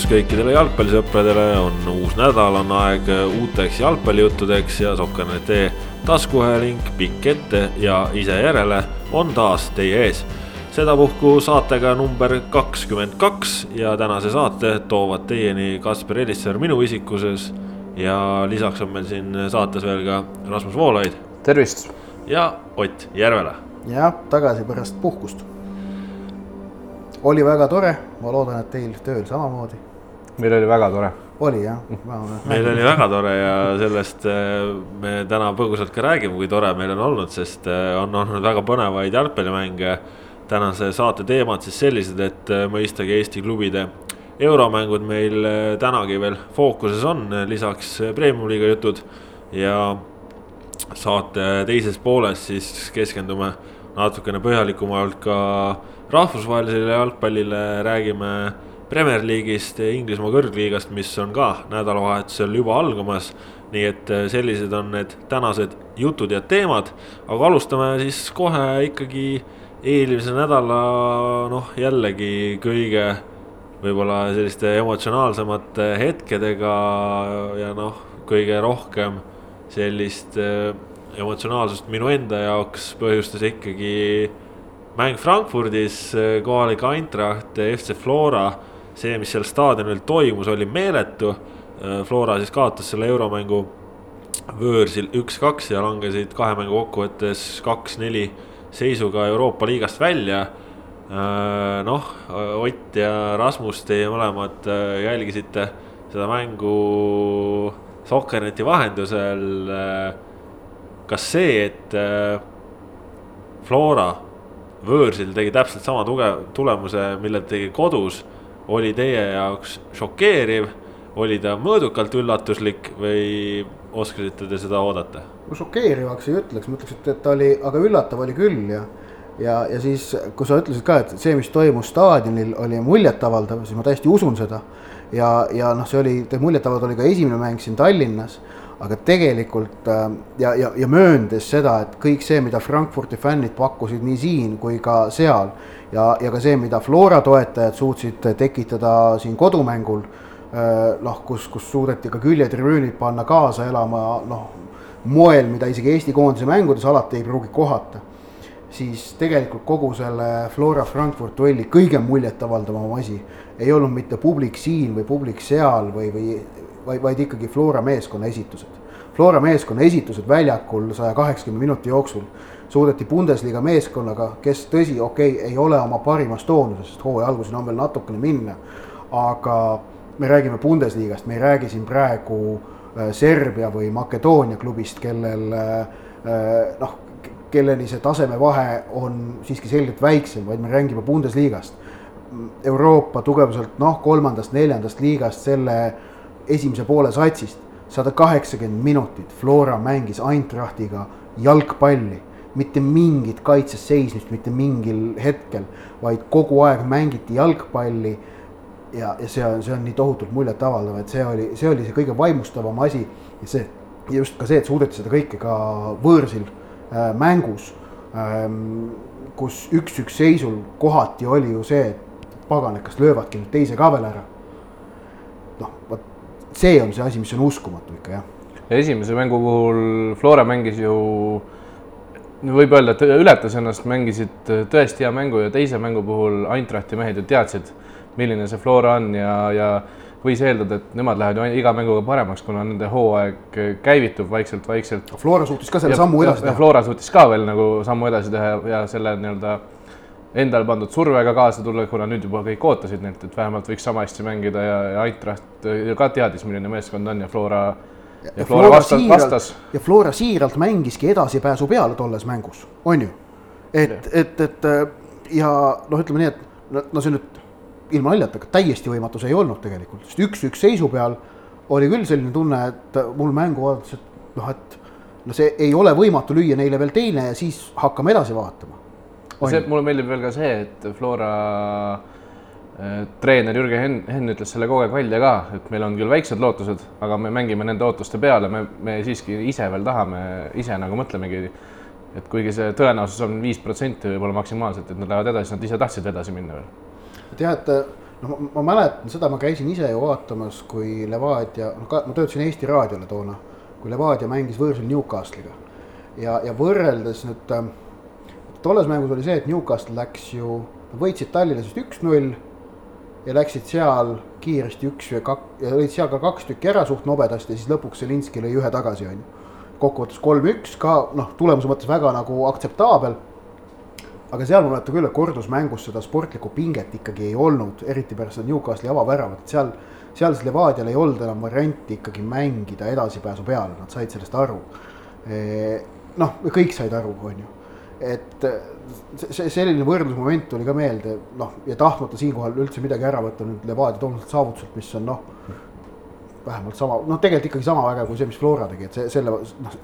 tervitus kõikidele jalgpallisõpradele, on uus nädal, on aeg uuteks jalgpallijuttudeks ja Sokker.ee taskuhääling pikk ette ja ise järele on taas teie ees. sedapuhku saatega number kakskümmend kaks ja tänase saate toovad teieni Kaspar Elisser minu isikuses ja lisaks on meil siin saates veel ka Rasmus Voolaid tervist! ja Ott Järvela. jah, tagasi pärast puhkust oli väga tore, ma loodan, et teil tööl samamoodi. Meil oli väga tore. oli jah? meil oli väga tore ja sellest äh, me täna põgusalt ka räägime, kui tore meil on olnud, sest äh, on olnud väga põnevaid jalgpallimänge. tänase saate teemad siis sellised, et äh, mõistagi Eesti klubide euromängud meil tänagi veel fookuses on, lisaks premium-liiga jutud ja saate teises pooles siis keskendume natukene põhjalikumalt ka rahvusvahelisele jalgpallile, räägime Premier League'ist, Inglismaa kõrgliigast, mis on ka nädalavahetusel juba algamas. nii et äh, sellised on need tänased jutud ja teemad, aga alustame siis kohe ikkagi eelmise nädala noh, jällegi kõige võib-olla selliste emotsionaalsemate hetkedega ja noh, kõige rohkem sellist äh, emotsionaalsust minu enda jaoks põhjustas ikkagi mäng Frankfurdis, äh, kohalik Eintracht, FC Flora. See, mis seal staadionil toimus, oli meeletu. Flora siis kaotas selle euromängu võõrsil üks-kaks ja langesid kahe mängu kokkuvõttes kaks-neli seisuga Euroopa liigast välja. Noh, Ott ja Rasmus, teie mõlemad jälgisite seda mängu Sokkerneti vahendusel. kas see, et Flora võõrsil tegi täpselt sama tugev tulemuse, mille tegi kodus, oli teie jaoks šokeeriv, oli ta mõõdukalt üllatuslik või oskasite te seda oodata? no šokeerivaks ei ütleks, ma ütleks, et, et ta oli, aga üllatav oli küll ja ja, ja siis, kui sa ütlesid ka, et see, mis toimus staadionil, oli muljetavaldav, siis ma täiesti usun seda. ja, ja noh, see oli, muljetavaldav oli ka esimene mäng siin Tallinnas aga tegelikult äh, ja, ja, ja mööndes seda, et kõik see, mida Frankfurti fännid pakkusid nii siin kui ka seal ja, ja ka see, mida Flora toetajad suutsid tekitada siin kodumängul, äh, noh, kus, kus suudeti ka küljetribüünid panna kaasa elama, noh, moel, mida isegi Eesti koondise mängudes alati ei pruugi kohata, siis tegelikult kogu selle Flora Frankfurt duelli kõige muljetavaldavam asi ei olnud mitte publik siin või publik seal või, või vaid, vaid ikkagi Flora meeskonna esitused. Flora meeskonna esitused väljakul saja kaheksakümne minuti jooksul suudeti Bundesliga meeskonnaga, kes tõsi, okei okay,, ei ole oma parimas toonuses, sest hooaja alguseni on veel natukene minna. aga me räägime Bundesliga-st, me ei räägi siin praegu äh, Serbia või Makedoonia klubist, kellel äh, äh, noh, kelleni see tasemevahe on siiski selgelt väiksem, vaid me räägime Bundesliga-st. Euroopa tugevuselt noh, kolmandast-neljandast liigast selle esimese poole satsist sada kaheksakümmend minutit Flora mängis Eintrachtiga jalgpalli, mitte mingit kaitses seismist mitte mingil hetkel, vaid kogu aeg mängiti jalgpalli. ja, ja see on, see on nii tohutult muljetavaldav, et see oli, see oli see kõige vaimustavam asi ja see just ka see, et suudeti seda kõike ka võõrsil äh, mängus ähm,, kus üks-üks seisul kohati oli ju see, et pagan, et kas löövadki nüüd teise ka veel ära. noh, vot see on see asi, mis on uskumatu ikka jah. esimese mängu puhul Flora mängis ju, võib öelda, et ületas ennast, mängisid tõesti hea mängu ja teise mängu puhul Eintrachti mehed ju teadsid, milline see Flora on ja, ja võis eeldada, et nemad lähevad ju iga mänguga paremaks, kuna nende hooaeg käivitub vaikselt-vaikselt. Flora suutis ka selle ja, sammu edasi teha. Flora suutis ka veel nagu sammu edasi teha ja selle nii-öelda endale pandud survega kaasa tulla, kuna nüüd juba kõik ootasid neilt, et vähemalt võiks sama hästi mängida ja, ja Eintracht ka teadis, milline meeskond on ja Flora. Ja, ja Flora, Flora vastas, vastas. ja Flora siiralt mängiski edasipääsu peale tolles mängus, on ju. et, et, et ja noh, ütleme nii, et no see nüüd ilma naljata, täiesti võimatu see ei olnud tegelikult, sest üks-üks seisu peal oli küll selline tunne, et mul mängu vaadates, et noh, et no see ei ole võimatu lüüa neile veel teine ja siis hakkame edasi vaatama see, mulle meeldib veel ka see, et Flora äh, treener Jürgen Henn, Henn ütles selle kogu aeg välja ka, et meil on küll väiksed lootused, aga me mängime nende ootuste peale, me, me siiski ise veel tahame, ise nagu mõtlemegi, et kuigi see tõenäosus on viis protsenti võib-olla maksimaalselt, et nad lähevad edasi, nad ise tahtsid edasi minna veel. et jah, et noh, ma mäletan seda, ma käisin ise ju vaatamas, kui Levadia, noh ma töötasin Eesti Raadiole toona, kui Levadia mängis võõrsil Newcastle'iga. ja, ja võrreldes nüüd äh, tolles mängus oli see, et Newcastle läks ju, võitsid Tallinnas vist üks-null ja läksid seal kiiresti üks või kak- ja olid seal ka kaks tükki ära suht nobedasti ja siis lõpuks Zelinski lõi ühe tagasi, on ju. kokkuvõttes kolm-üks ka noh, tulemuse mõttes väga nagu aktseptaabel. aga seal ma mäletan küll, et kordusmängus seda sportlikku pinget ikkagi ei olnud, eriti pärast seda Newcastle'i avaväravat, seal, seal siis Levadial ei olnud enam varianti ikkagi mängida edasipääsu peale, nad said sellest aru. noh, kõik said aru, on ju et see selline võrdlusmoment tuli ka meelde, noh ja tahtmata siinkohal üldse midagi ära võtta nüüd Levadia toonaselt saavutuselt, mis on noh. vähemalt sama, noh, tegelikult ikkagi sama vägev kui see, mis Flora tegi, et see selle noh,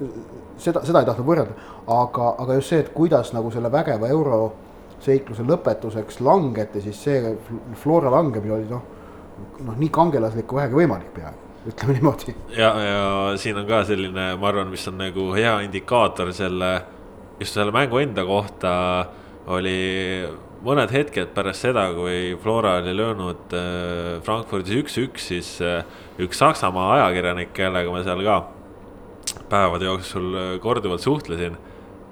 seda, seda ei tahtnud võrrelda. aga, aga just see, et kuidas nagu selle vägeva euroseikluse lõpetuseks langeti, siis see Flora langemine oli noh. noh, nii kangelaslik kui vähegi võimalik peaaegu ütleme niimoodi. ja, ja siin on ka selline, ma arvan, mis on nagu hea indikaator selle just selle mängu enda kohta oli mõned hetked pärast seda, kui Flora oli löönud äh, Frankfurdis üks-üks, siis äh, üks Saksamaa ajakirjanik, kellega ma seal ka päevade jooksul äh, korduvalt suhtlesin,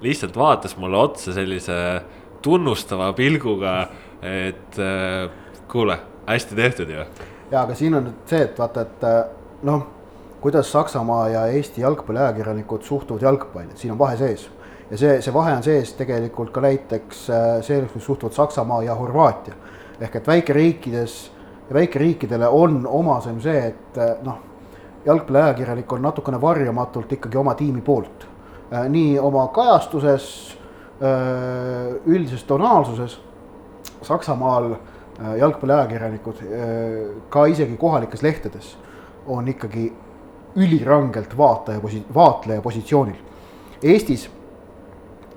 lihtsalt vaatas mulle otsa sellise tunnustava pilguga, et kuule, hästi tehtud ju. ja, aga siin on nüüd see, et vaata, et noh, kuidas Saksamaa ja Eesti jalgpalliajakirjanikud suhtuvad jalgpalli, et siin on vahe sees ja see, see vahe on sees tegelikult ka näiteks äh, selles, kus suhtuvad Saksamaa ja Horvaatia. ehk et väikeriikides väikeriikidele on omasem see, et äh, noh, jalgpalliajakirjanik on natukene varjamatult ikkagi oma tiimi poolt. Äh, nii oma kajastuses, üldises tonaalsuses, Saksamaal jalgpalliajakirjanikud ka isegi kohalikes lehtedes on ikkagi ülirangelt vaataja posi-, vaatleja positsioonil. Eestis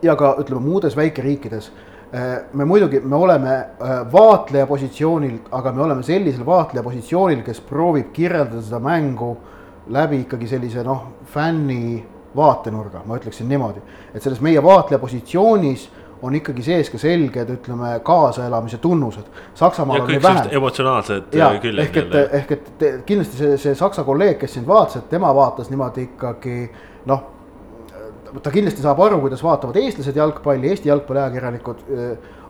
ja ka ütleme muudes väikeriikides. Äh, me muidugi, me oleme äh, vaatleja positsioonil, aga me oleme sellisel vaatleja positsioonil, kes proovib kirjeldada seda mängu läbi ikkagi sellise noh, fänni vaatenurga, ma ütleksin niimoodi. et selles meie vaatleja positsioonis on ikkagi sees ka selged, ütleme, kaasaelamise tunnused. Saksamaal on vähem. emotsionaalsed äh, küljed. ehk et, ehk et kindlasti see, see Saksa kolleeg, kes sind vaatas, et tema vaatas niimoodi ikkagi noh ta kindlasti saab aru, kuidas vaatavad eestlased jalgpalli, Eesti jalgpalliajakirjanikud.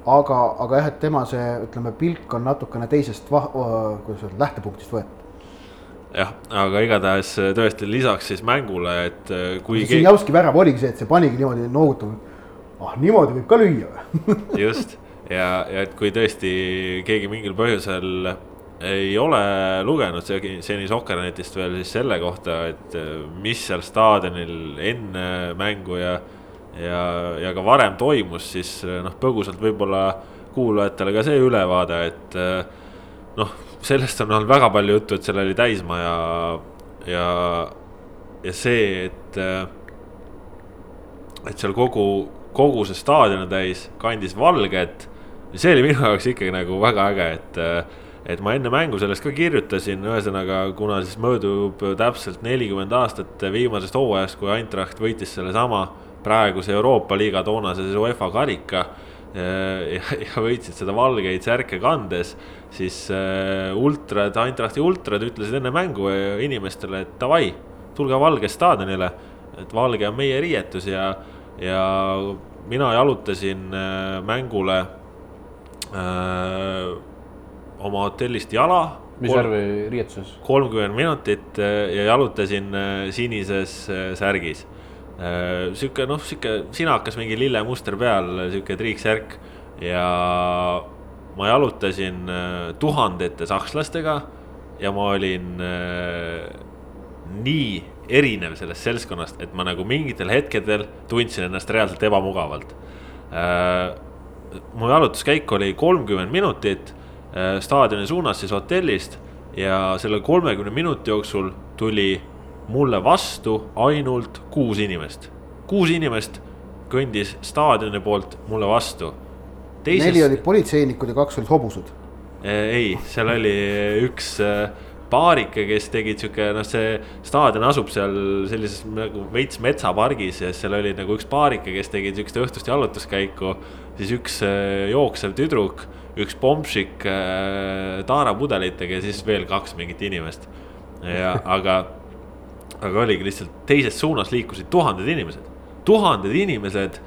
aga, aga jah, et tema see, ütleme, pilk on natukene teisest, kuidas öelda, lähtepunktist võetud jah, aga igatahes tõesti lisaks siis mängule, et kui. siin Jauski värav oligi see, et see panigi niimoodi noogutama. ah, niimoodi võib ka lüüa või just ja, ja et kui tõesti keegi mingil põhjusel ei ole lugenud seni Sokkernetist veel siis selle kohta, et äh, mis seal staadionil enne mängu ja, ja, ja ka varem toimus, siis äh, noh, põgusalt võib-olla kuulajatele ka see ülevaade, et äh, noh, sellest on olnud väga palju juttu, et seal oli täismaja ja, ja see, et, et seal kogu, kogu see staadion täis kandis valget. see oli minu jaoks ikkagi nagu väga äge, et et ma enne mängu sellest ka kirjutasin, ühesõnaga, kuna siis möödub täpselt nelikümmend aastat viimasest hooajast, kui Eintracht võitis sellesama praeguse Euroopa liiga toonase siis UEFA karika. ja, ja võitsid seda valgeid särke kandes, siis äh, ultrad, Eintrachti ultrad ütlesid enne mängu inimestele, et davai, tulge Valge staadionile. et valge on meie riietus ja, ja mina jalutasin mängule äh, oma hotellist jala. mis värvi riietuses? kolmkümmend minutit äh, ja jalutasin äh, sinises äh, särgis. sihuke noh, sihuke sinakas mingi lillemuster peal, sihuke triiksärk ja ma jalutasin tuhandete sakslastega ja ma olin nii erinev sellest seltskonnast, et ma nagu mingitel hetkedel tundsin ennast reaalselt ebamugavalt. mu jalutuskäik oli kolmkümmend minutit staadioni suunas siis hotellist ja selle kolmekümne minuti jooksul tuli mulle vastu ainult kuus inimest. kuus inimest kõndis staadioni poolt mulle vastu. Teises... neli olid politseinikud ja kaks olid hobused. Äh, ei, seal oli üks äh, paarike, kes tegid sihuke, noh, see staadion asub seal sellises nagu veits metsapargis ja seal oli nagu üks paarike, kes tegid sihukest õhtust jalutuskäiku. siis üks jooksev tüdruk üks pompšik äh, taarapudelitega ja siis veel kaks mingit inimest. ja aga, aga oligi lihtsalt teises suunas liikusid tuhanded inimesed, tuhanded inimesed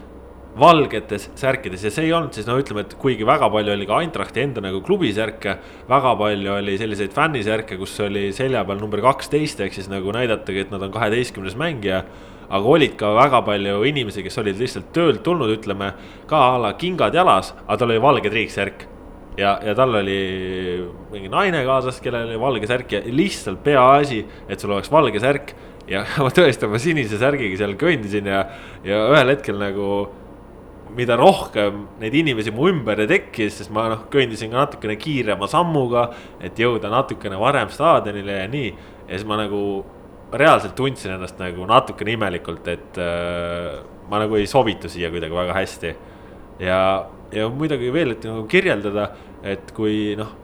valgetes särkides ja see ei olnud siis no ütleme, et kuigi väga palju oli ka Eintrachti enda nagu klubisärke. väga palju oli selliseid fännisärke, kus oli selja peal number kaksteist, ehk siis nagu näidatagi, et nad on kaheteistkümnes mängija. aga olid ka väga palju inimesi, kes olid lihtsalt töölt tulnud, ütleme ka a la kingad jalas, aga tal oli valge triiksärk ja, ja tal oli mingi naine kaasas, kellel oli valge särk ja lihtsalt peaasi, et sul oleks valge särk. ja ma tõesti oma sinise särgiga seal kõndisin ja, ja ühel hetkel nagu mida rohkem neid inimesi mu ümber tekkis, sest ma noh, kõndisin ka natukene kiirema sammuga, et jõuda natukene varem staadionile ja nii. ja siis ma nagu reaalselt tundsin ennast nagu natukene imelikult, et äh, ma nagu ei sobitu siia kuidagi väga hästi. ja, ja muidugi veel, et nagu kirjeldada, et kui noh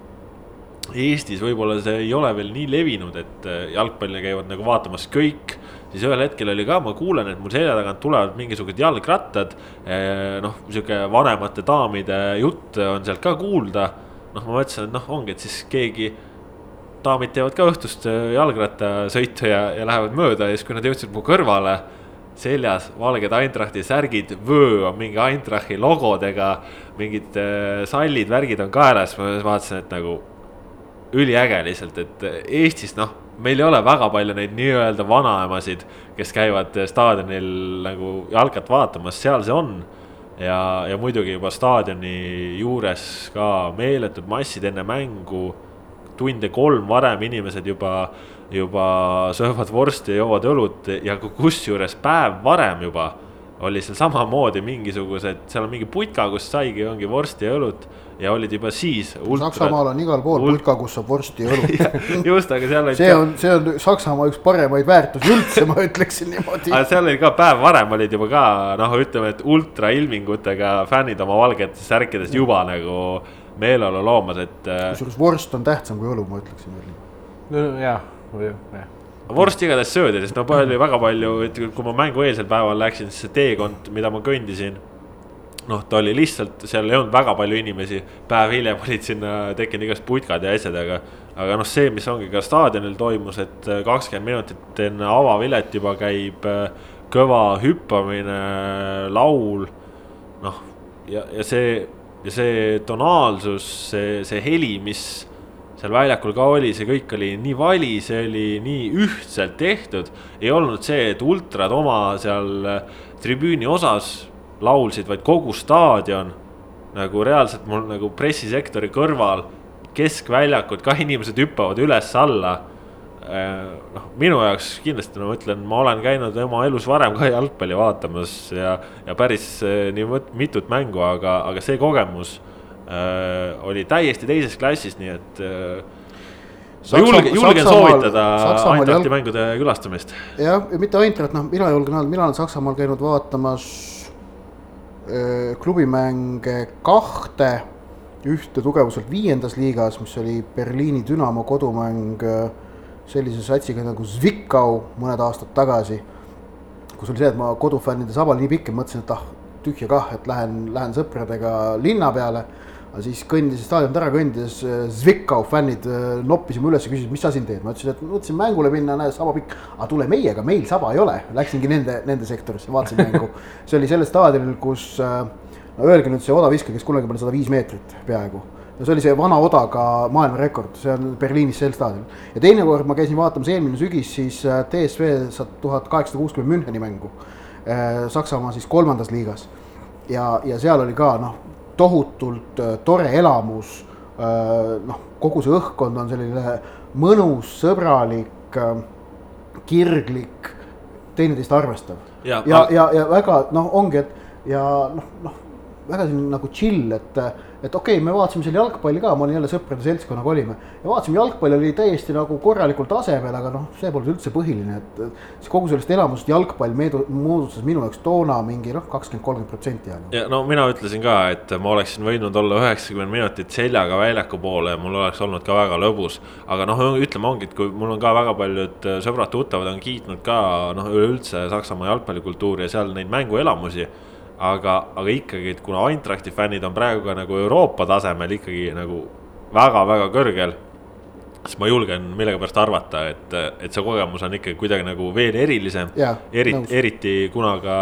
Eestis võib-olla see ei ole veel nii levinud, et äh, jalgpalli käivad nagu vaatamas kõik siis ühel hetkel oli ka, ma kuulen, et mul selja tagant tulevad mingisugused jalgrattad. Eh, noh, sihuke vanemate daamide jutt on sealt ka kuulda. noh, ma mõtlesin, et noh, ongi, et siis keegi, daamid teevad ka õhtust eh, jalgrattasõitu ja, ja lähevad mööda ja siis, kui nad jõudsid mu kõrvale seljas valged Eintrachti särgid, vöö on mingi Eintrachi logodega, mingid äh, sallid, värgid on kaelas, ma vaatasin, et nagu üliäge lihtsalt, et Eestis noh meil ei ole väga palju neid nii-öelda vanaemasid, kes käivad staadionil nagu jalkat vaatamas, seal see on. ja, ja muidugi juba staadioni juures ka meeletud massid enne mängu. tunde kolm varem inimesed juba, juba söövad vorsti ja joovad õlut ja kusjuures päev varem juba oli seal samamoodi mingisugused, seal on mingi putka, kus saigi, ongi vorsti ja õlut ja olid juba siis. Saksamaal on igal pool putka, kus saab vorsti ja õlut just, aga seal olid. see on, see on Saksamaa üks paremaid väärtusi üldse, ma ütleksin niimoodi. aga seal oli ka päev varem olid juba ka noh, ütleme, et ultrailmingutega fännid oma valgetes särkides juba nagu meeleolu loomas, et. Äh, kusjuures vorst on tähtsam kui õlu, ma ütleksin veel. no jah, jah vorst igatahes söödi, sest no palju, väga palju, et kui ma mängueelsel päeval läksin, siis see teekond, mida ma kõndisin noh, ta oli lihtsalt, seal ei olnud väga palju inimesi, päev hiljem olid sinna tekkinud igast putkad ja asjad, aga. aga noh, see, mis ongi ka staadionil toimus, et äh, kakskümmend minutit enne avavilet juba käib äh, kõva hüppamine, laul. noh, ja, ja see, ja see tonaalsus, see, see heli, mis seal väljakul ka oli, see kõik oli nii vali, see oli nii ühtselt tehtud. ei olnud see, et ultrad oma seal äh, tribüüni osas laulsid, vaid kogu staadion nagu reaalselt mul nagu pressisektori kõrval, keskväljakud, ka inimesed hüppavad üles-alla. Äh, noh, minu jaoks kindlasti ma ütlen, ma olen käinud oma elus varem ka jalgpalli vaatamas ja, ja päris äh, nii mitut mängu, aga, aga see kogemus oli täiesti teises klassis, nii et äh, ma julgen, julgen soovitada Eintrachti mängude külastamist. jah, ja mitte Eintracht, noh, mina julgen öelda, mina olen Saksamaal käinud vaatamas Äh, klubimänge kahte, ühte tugevuselt viiendas liigas, mis oli Berliini Dünamo kodumäng äh, sellise satsiga nagu Zwickau mõned aastad tagasi. kus oli see, et ma kodufännide sabal nii pikk, et mõtlesin, et ah, tühja kah, et lähen, lähen sõpradega linna peale aga siis kõndisin staadionit ära kõndides, äh, Zwickau fännid äh, noppisime üles ja küsisid, mis sa siin teed, ma ütlesin, et mõtlesin mängule minna, näe saba pikk. aga tule meiega, meil saba ei ole, läksingi nende, nende sektorisse, vaatasin mängu. see oli sellel staadionil, kus äh, no öelge nüüd see odaviske, kes kunagi pole sada viis meetrit peaaegu. no see oli see vana odaga maailmarekord, see on Berliinis sel staadionil. ja teine kord ma käisin vaatamas eelmine sügis siis DSV tuhat kaheksasada kuuskümmend Müncheni mängu. Saksamaa siis kolmandas liigas ja, ja seal oli ka noh tohutult äh, tore elamus. Äh, noh, kogu see õhkkond on selline mõnus, sõbralik, äh, kirglik, teineteist arvestav. ja, ja, ja, ja väga noh, ongi, et ja noh, noh väga selline nagu chill, et et okei okay,, me vaatasime seal jalgpalli ka, ma olin jälle sõprade seltskonnaga olime. ja vaatasime, jalgpall oli täiesti nagu korralikul tasemel, aga noh, see polnud üldse põhiline, et. siis kogu sellest elamusest jalgpall moodustas minu jaoks toona mingi noh, kakskümmend, kolmkümmend protsenti. ja no mina ütlesin ka, et ma oleksin võinud olla üheksakümmend minutit seljaga väljaku poole ja mul oleks olnud ka väga lõbus. aga noh, ütleme ongi, et kui mul on ka väga paljud sõbrad-tuttavad on kiitnud ka noh, üleüldse Saksamaa jalgpallikultuuri ja seal neid mänguelamusi aga, aga ikkagi, et kuna Eintrachti fännid on praegu ka nagu Euroopa tasemel ikkagi nagu väga-väga kõrgel siis ma julgen millegipärast arvata, et, et see kogemus on ikkagi kuidagi nagu veel erilisem. eriti, eriti kuna ka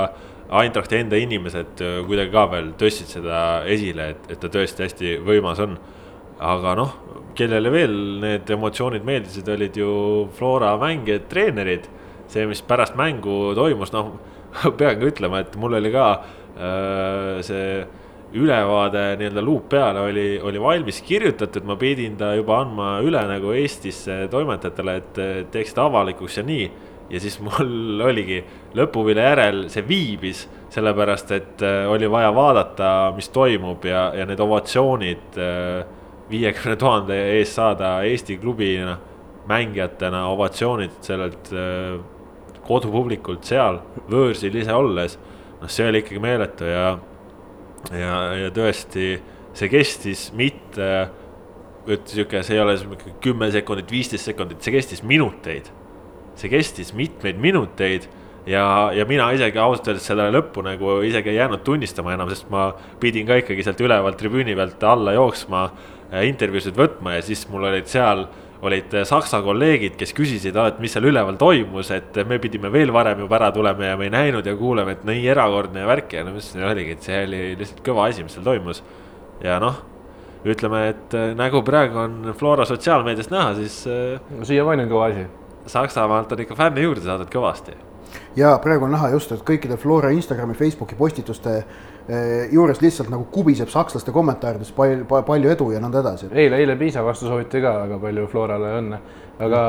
Eintrachti enda inimesed kuidagi ka veel tõstsid seda esile, et, et ta tõesti hästi võimas on. aga noh, kellele veel need emotsioonid meeldisid, olid ju Flora mängijad, treenerid. see, mis pärast mängu toimus, noh, pean ka ütlema, et mul oli ka äh, see ülevaade nii-öelda luup peale oli, oli valmis kirjutatud, ma pidin ta juba andma üle nagu Eestisse toimetajatele, et teeks ta avalikuks ja nii. ja siis mul oligi lõpuvilja järel see viibis, sellepärast et äh, oli vaja vaadata, mis toimub ja, ja need ovatsioonid äh, viiekümne tuhande ees saada Eesti klubina mängijatena ovatsioonid sellelt äh, kodupublikult seal võõrsil ise olles. Noh, see oli ikkagi meeletu ja ja, ja tõesti, see kestis mitte, et sihuke, see ei ole kümme sekundit, viisteist sekundit, see kestis minuteid. see kestis mitmeid minuteid ja, ja mina isegi ausalt öeldes selle lõppu nagu isegi ei jäänud tunnistama enam, sest ma pidin ka ikkagi sealt ülevalt tribüüni pealt alla jooksma, äh, intervjuusid võtma ja siis mul olid seal olid äh, Saksa kolleegid, kes küsisid, et mis seal üleval toimus, et me pidime veel varem juba ära tulema ja me ei näinud ja kuuleme, et nii erakordne värk ja no mis seal oligi, et see oli lihtsalt kõva asi, mis seal toimus. ja noh, ütleme, et äh, nagu praegu on Flora sotsiaalmeediast näha, siis. Äh, no siiamaani on kõva asi. Saksamaalt on ikka fänne juurde saadud kõvasti. ja praegu on näha just, et kõikide Flora Instagrami, Facebooki postituste Eh, juures lihtsalt nagu kubiseb sakslaste kommentaarides palju, palju edu ja nõnda edasi. eile, eile Piisa vastu sooviti ka väga palju Florale õnne, aga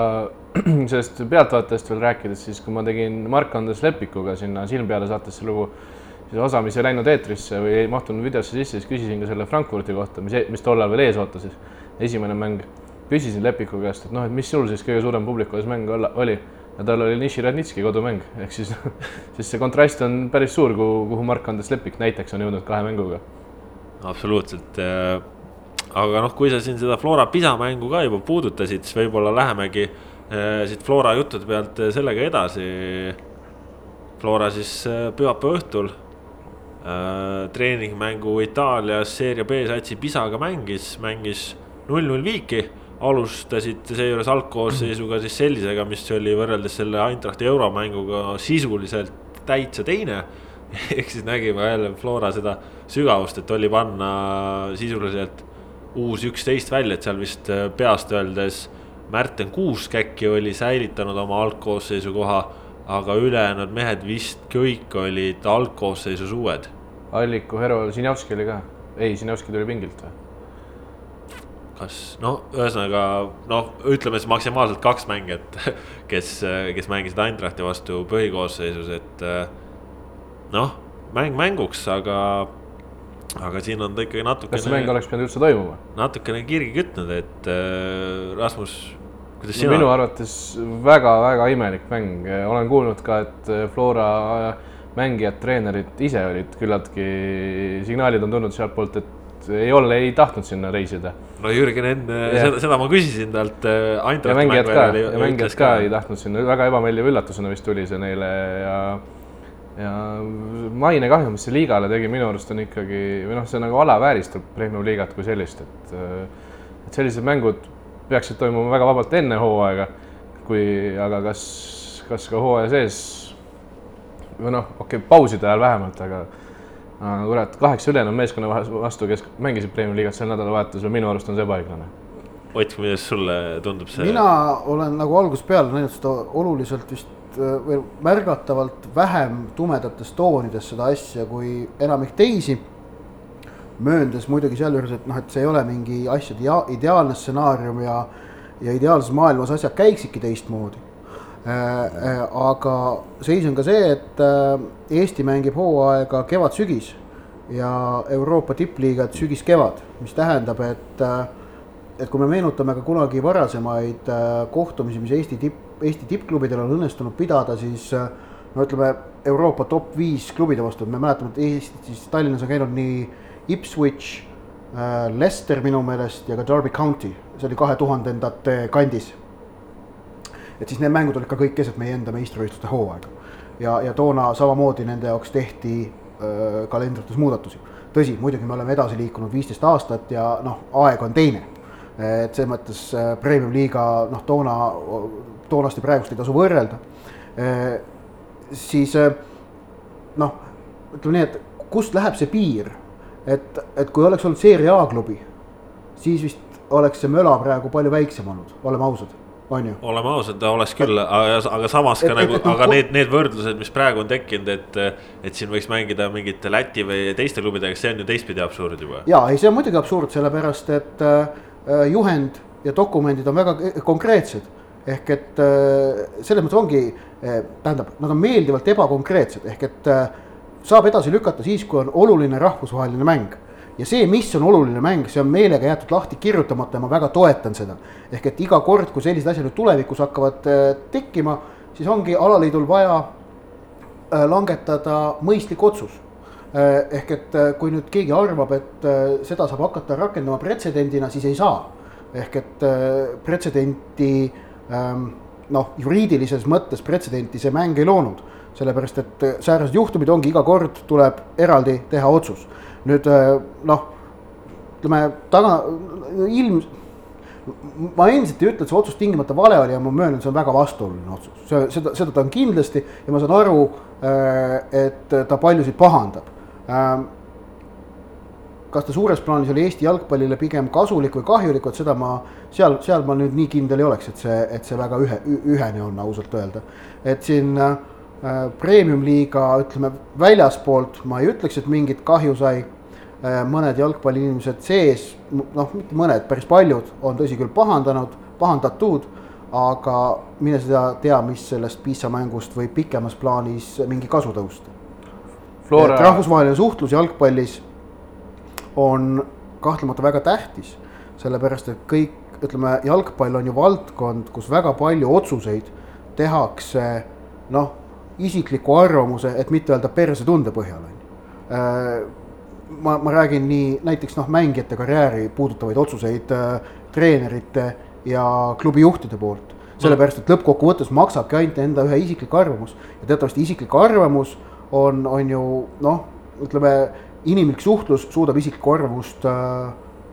sellest pealtvaatajast veel rääkides, siis kui ma tegin Mark-Andres Lepikuga sinna silm peale saatesse lugu, siis osa, mis ei läinud eetrisse või ei mahtunud videosse sisse, siis küsisin ka selle Frankfurdi kohta, mis, e-, mis tollal veel ees ootas, esimene mäng. küsisin Lepiku käest, et noh, et mis sul siis kõige suurem publiku ees mäng olla, oli ja tal oli Niširadnitski kodumäng, ehk siis, siis see kontrast on päris suur, kuhu, kuhu Mark-Andres Lepik näiteks on jõudnud kahe mänguga. absoluutselt, äh, aga noh, kui sa siin seda Flora Pisa mängu ka juba puudutasid, siis võib-olla lähemegi äh, siit Flora juttude pealt äh, sellega edasi. Flora siis pühapäeva õhtul treeningmängu Itaalias seeria B satsi Pisaga mängis, mängis null-null viiki alustasid seejuures algkoosseisuga siis sellisega, mis oli võrreldes selle Eintrachti euromänguga sisuliselt täitsa teine. ehk siis nägime jälle Flora seda sügavust, et oli panna sisuliselt uus üksteist välja, et seal vist äh, peast öeldes Märten Kuusk äkki oli säilitanud oma algkoosseisu koha, aga ülejäänud mehed vist kõik olid algkoosseisus uued. Alliku, Herol, Sinjavski oli ka, ei, Sinjavski tuli pingilt või? Kas noh, ühesõnaga noh, ütleme siis maksimaalselt kaks mängijat, kes, kes mängisid Eindrachti vastu põhikoosseisus, et noh, mäng mänguks, aga, aga siin on ta ikkagi natukene. kas see mäng oleks pidanud üldse toimuma? natukene kirgi kütnud, et Rasmus, kuidas sina minu arvates väga-väga imelik mäng, olen kuulnud ka, et Flora mängijad, treenerid ise olid küllaltki, signaalid on tulnud sealtpoolt, et ei ole, ei tahtnud sinna reisida. no Jürgen enne seda, seda ma küsisin talt. Äh, ja mängijad ka, ja mängijad ka ei tahtnud sinna, väga ebameeldiva üllatusena vist tuli see neile ja ja mainekahju, mis see liigale tegi, minu arust on ikkagi või noh, see nagu alavääristab Premium liigat kui sellist, et et sellised mängud peaksid toimuma väga vabalt enne hooaega, kui aga kas, kas ka hooaja sees või noh, okei okay,, pauside ajal vähemalt, aga kurat, kaheksa ülejäänud meeskonna vastu, kes mängisid Premiumi liigas sel nädalavahetusel, minu arust on see ebaõiglane. Ott, kuidas sulle tundub see? mina olen nagu algusest peale näinud seda oluliselt vist äh, või märgatavalt vähem tumedates toonides seda asja kui enamik teisi. mööndes muidugi sealjuures, et noh, et see ei ole mingi asjade ideaalne stsenaarium ja, ja ideaalses maailmas asjad käiksidki teistmoodi aga seis on ka see, et äh, Eesti mängib hooaega kevad-sügis ja Euroopa tippliigad sügis-kevad, mis tähendab, et et kui me meenutame ka kunagi varasemaid kohtumisi, mis Eesti tipp, Eesti tippklubidel on õnnestunud pidada, siis no ütleme, Euroopa top viis klubide vastu, me mäletame, et Eestis Tallinnas on käinud nii Ipswich, Leicester minu meelest ja ka Derby County, see oli kahe tuhandendate kandis et siis need mängud olid ka kõik keset meie enda meistrivõistluste hooaega. ja, ja toona samamoodi nende jaoks tehti äh, kalendrites muudatusi. tõsi, muidugi me oleme edasi liikunud viisteist aastat ja noh, aeg on teine. et selles mõttes äh, premium liiga noh, toona, toonast ja praegust ei tasu võrrelda. siis noh, ütleme nii, et kust läheb see piir, et, et kui oleks olnud seeria A klubi, siis vist oleks see möla praegu palju väiksem olnud, oleme ausad. Oleme ausad, oleks küll, aga, aga samas ka et, nagu, aga need, need võrdlused, mis praegu on tekkinud, et. et siin võiks mängida mingite Läti või teiste klubidega, see on ju teistpidi absurd juba. ja ei, see on muidugi absurd, sellepärast et äh, juhend ja dokumendid on väga konkreetsed. ehk et äh, selles mõttes ongi äh,, tähendab, nad on meeldivalt ebakonkreetsed, ehk et äh, saab edasi lükata siis, kui on oluline rahvusvaheline mäng ja see, mis on oluline mäng, see on meelega jäetud lahti kirjutamata ja ma väga toetan seda. ehk et iga kord, kui sellised asjad nüüd tulevikus hakkavad äh, tekkima, siis ongi alaliidul vaja äh, langetada mõistlik otsus. Äh, ehk et kui nüüd keegi arvab, et seda saab hakata rakendama pretsedendina, siis ei saa. ehk et pretsedenti ähm, noh, juriidilises mõttes pretsedenti see mäng ei loonud sellepärast, et säärased juhtumid ongi iga kord tuleb eraldi teha otsus nüüd äh, noh, ütleme taga, ilm, ma endiselt ei ütle, et see otsus tingimata vale oli ja ma möönan, see on väga vastuoluline otsus, see, seda, seda ta on kindlasti ja ma saan aru, äh, et ta paljusid pahandab. Ähm, kas ta suures plaanis oli Eesti jalgpallile pigem kasulik või kahjulik, vot seda ma seal, seal ma nüüd nii kindel ei oleks, et see, et see väga ühe, ühene on ausalt öelda. et siin äh, premium-liiga, ütleme väljaspoolt ma ei ütleks, et mingit kahju sai Äh, mõned jalgpalliinimesed sees, noh, mitte mõned, päris paljud on tõsi küll pahandanud, pahandatud, aga mine sa tea, mis sellest Pisa mängust võib pikemas plaanis mingi kasu tõusta. Rahvusvaheline suhtlus jalgpallis on kahtlemata väga tähtis, sellepärast et kõik, ütleme, jalgpall on ju valdkond, kus väga palju otsuseid tehakse noh, isikliku arvamuse, et mitte öelda persetunde põhjal, on ju. Äh, ma, ma räägin nii näiteks noh, mängijate karjääri puudutavaid otsuseid äh, treenerite ja klubi juhtide poolt. sellepärast, et lõppkokkuvõttes maksabki ainult enda ühe isiklik arvamus. Ja teatavasti isiklik arvamus on, on ju noh, ütleme, inimlik suhtlus suudab isiklikku arvamust äh,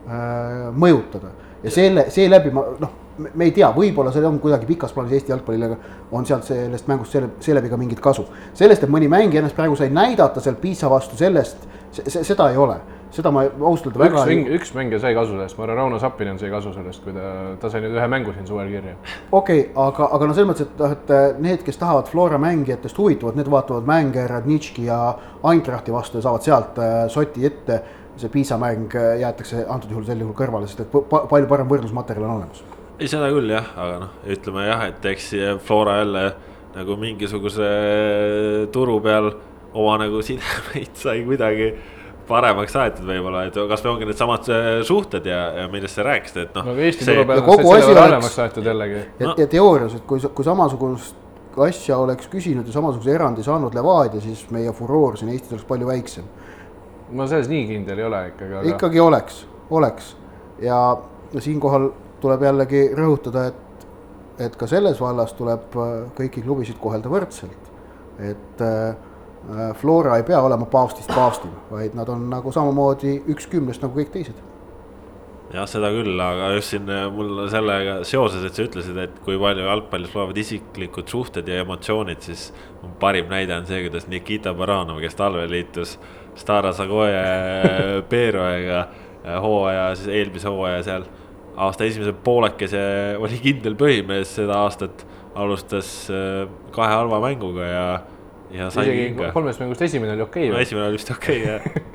äh, mõjutada. Ja selle, seeläbi ma noh me ei tea, võib-olla see on kuidagi pikas plaanis Eesti jalgpallile on sealt sellest mängust selle, seeläbi ka mingit kasu. sellest, et mõni mängija ennast praegu sai näidata seal Piisa vastu, sellest, seda ei ole. seda ma ausalt öelda väga. üks, üks mängija sai kasu sellest, ma arvan, Rauno Sappinen sai kasu sellest, kui ta, ta sai nüüd ühe mängu siin suvel kirja. okei okay,, aga, aga no selles mõttes, et noh, et need, kes tahavad Flora mängijatest huvituvad, need vaatavad mänge Radnitški ja Eintrachti vastu ja saavad sealt äh, soti ette see Piisa mäng äh, jäetakse antud juhul sel juhul kõrvale, sest et palju parem võrdlusmaterjal on olemas ei, seda küll jah, aga noh, ütleme jah, et eks Flora jälle nagu mingisuguse turu peal oma nagu sidemeid sai kuidagi paremaks aetud võib-olla, et kasvõi ongi needsamad äh, suhted ja, ja millest sa rääkisid, et noh. no aga Eesti turu peal on see selle paremaks aetud jällegi. ja, ja teoorias, et kui, kui samasugust asja oleks küsinud ja samasuguse erandi saanud Levadia, siis meie furoor siin Eestis oleks palju väiksem. ma selles nii kindel ei ole ikkagi aga.... ikkagi oleks, oleks ja siinkohal tuleb jällegi rõhutada, et, et ka selles vallas tuleb äh, kõiki klubisid kohelda võrdselt. et äh, Flora ei pea olema paavstist paavstim, vaid nad on nagu samamoodi üks kümnest nagu kõik teised jah, seda küll, aga just siin äh, mul sellega seoses, et sa ütlesid, et kui palju jalgpallis loevad isiklikud suhted ja emotsioonid, siis parim näide on see, kuidas Nikita Baranov, kes talvel liitus Stara Zagoje Peeroega hooaja, siis eelmise hooaja seal aasta esimese poolekese oli kindel põhimees seda aastat, alustas äh, kahe halva mänguga ja, ja sai kinga. kolmest mängust esimene oli okei okay,. no esimene oli vist okei okay, jah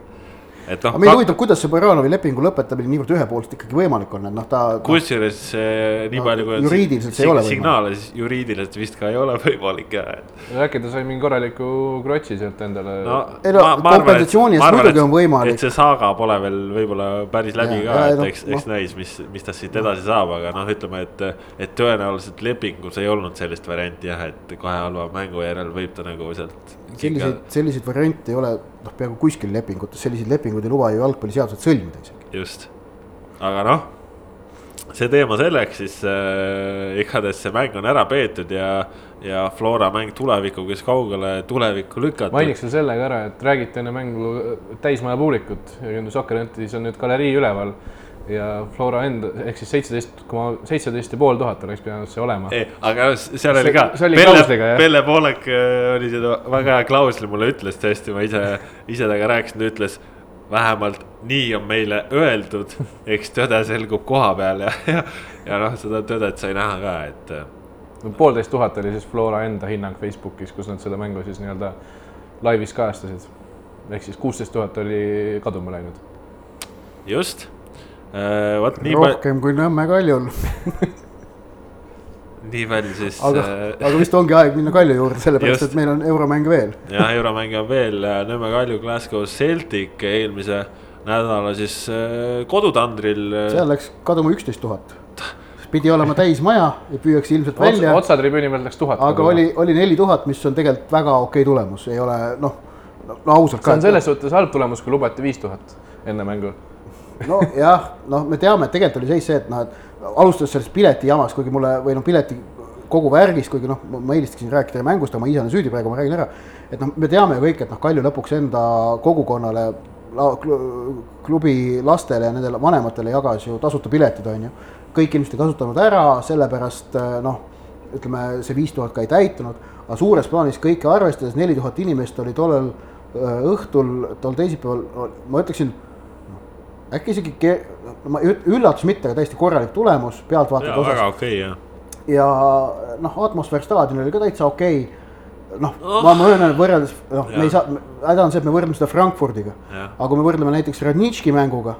et noh. mind huvitab, kuidas see Baranovi lepingu lõpetamine niivõrd ühepoolselt ikkagi võimalik on, et noh, ta. kusjuures eh, nii no, palju kui. juriidiliselt see ei ole võimalik. signaale, siis juriidiliselt vist ka ei ole võimalik jah, et. äkki ta sai mingi korraliku krotsi sealt endale no,. ei no kompensatsiooni eest muidugi on võimalik. et see saaga pole veel võib-olla päris läbi ja, ka, et eks, eks näis, mis, mis tast siit edasi saab, aga noh, ütleme, et. et tõenäoliselt lepingus ei olnud sellist varianti jah, et kahe halva mängu järel võib ta nagu sealt. selliseid, selliseid variante ei ole noh, peaaegu kuskil lepingutes, selliseid lepinguid ei luba ju jalgpalliseadused sõlmida isegi. just, aga noh, see teema selleks, siis äh, igatahes see mäng on ära peetud ja, ja Flora mäng tulevikuga siis kaugele tulevikku lükata. mainiks veel selle ka ära, et räägiti enne mängu täismaja publikut, Jürgen Sokkerjantis on nüüd galerii üleval ja Flora enda ehk siis seitseteist koma seitseteist ja pool tuhat oleks pidanud see olema. aga seal oli ka. see oli klausliga jah. Pelle Poolek äh, oli seda väga hea klausli mulle ütles tõesti, ma ise, ise temaga rääkisin, ta ütles vähemalt nii on meile öeldud, eks tõde selgub koha peal ja, ja, ja noh, seda tõdet sai näha ka, et. no poolteist tuhat oli siis Flora enda hinnang Facebookis, kus nad seda mängu siis nii-öelda laivis kajastasid. ehk siis kuusteist tuhat oli kaduma läinud. just äh,, vot nii. rohkem kui Nõmme Kaljul nii palju siis. aga äh,, aga vist ongi aeg minna Kalju juurde, sellepärast et meil on euromäng veel. jah, euromäng on veel, äh, Nõmme Kalju Glasgow Celtic eelmise nädala siis äh, kodutandril. Äh, seal läks kaduma üksteist tuhat pidi olema täismaja ja püüaks ilmselt välja. otsatribüüni peal läks tuhat. aga oli, oli neli tuhat, mis on tegelikult väga okei tulemus, ei ole noh, no ausalt. see on selles suhtes halb tulemus, kui lubati viis tuhat enne mängu. Nojah, noh, me teame, et tegelikult oli seis see, et noh, et alustades sellest piletijamast, kuigi mulle või noh, pileti kogu värgist, kuigi noh, ma eelistasin rääkida mängust, aga ma ise olen süüdi praegu, ma räägin ära. et noh, me teame ju kõik, et noh, Kalju lõpuks enda kogukonnale, klubi lastele ja nendele vanematele jagas ju tasuta piletid, on ju. kõik inimesed ei kasutanud ära, sellepärast noh, ütleme see viis tuhat ka ei täitunud, aga suures plaanis kõike arvestades neli tuhat inimest oli tollel õhtul, tol teisipäeval, ma ütleksin äkki isegi, ma üllatus mitte, aga täiesti korralik tulemus pealtvaatajate osas. väga okei okay, jah. ja noh, atmosfäär staadionil oli ka täitsa okei okay. noh oh., ma möönan, võrreldes, noh, me ei saa, häda on see, et me võrdleme seda Frankfurdiga. aga kui me võrdleme näiteks Radnitški mänguga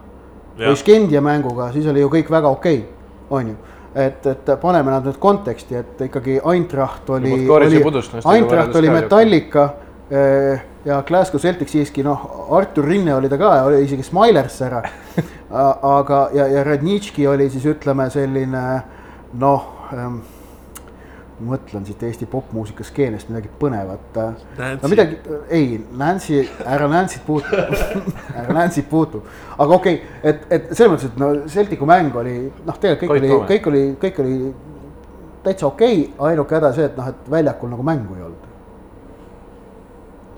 ja. või Skendia mänguga, siis oli ju kõik väga okei okay,, on ju et, et paneme nad nüüd konteksti, et ikkagi Eintracht oli, oli, Eintracht oli Metallica eh, ja Glasgow Celtic siiski noh, Artur Rinne oli ta ka, oli isegi Smilers ära. aga, ja, ja Radnitški oli siis ütleme selline noh ähm,, mõtlen siit Eesti popmuusika skeenest midagi põnevat. no midagi, ei, Nancy, ära Nancy't puutu ära Nancy't puutu, aga okei okay,, et, et selles mõttes, et no Celticu mäng oli noh, tegelikult kõik oli, kõik oli, kõik oli täitsa okei okay,, ainuke häda see, et noh, et väljakul nagu mängu ei olnud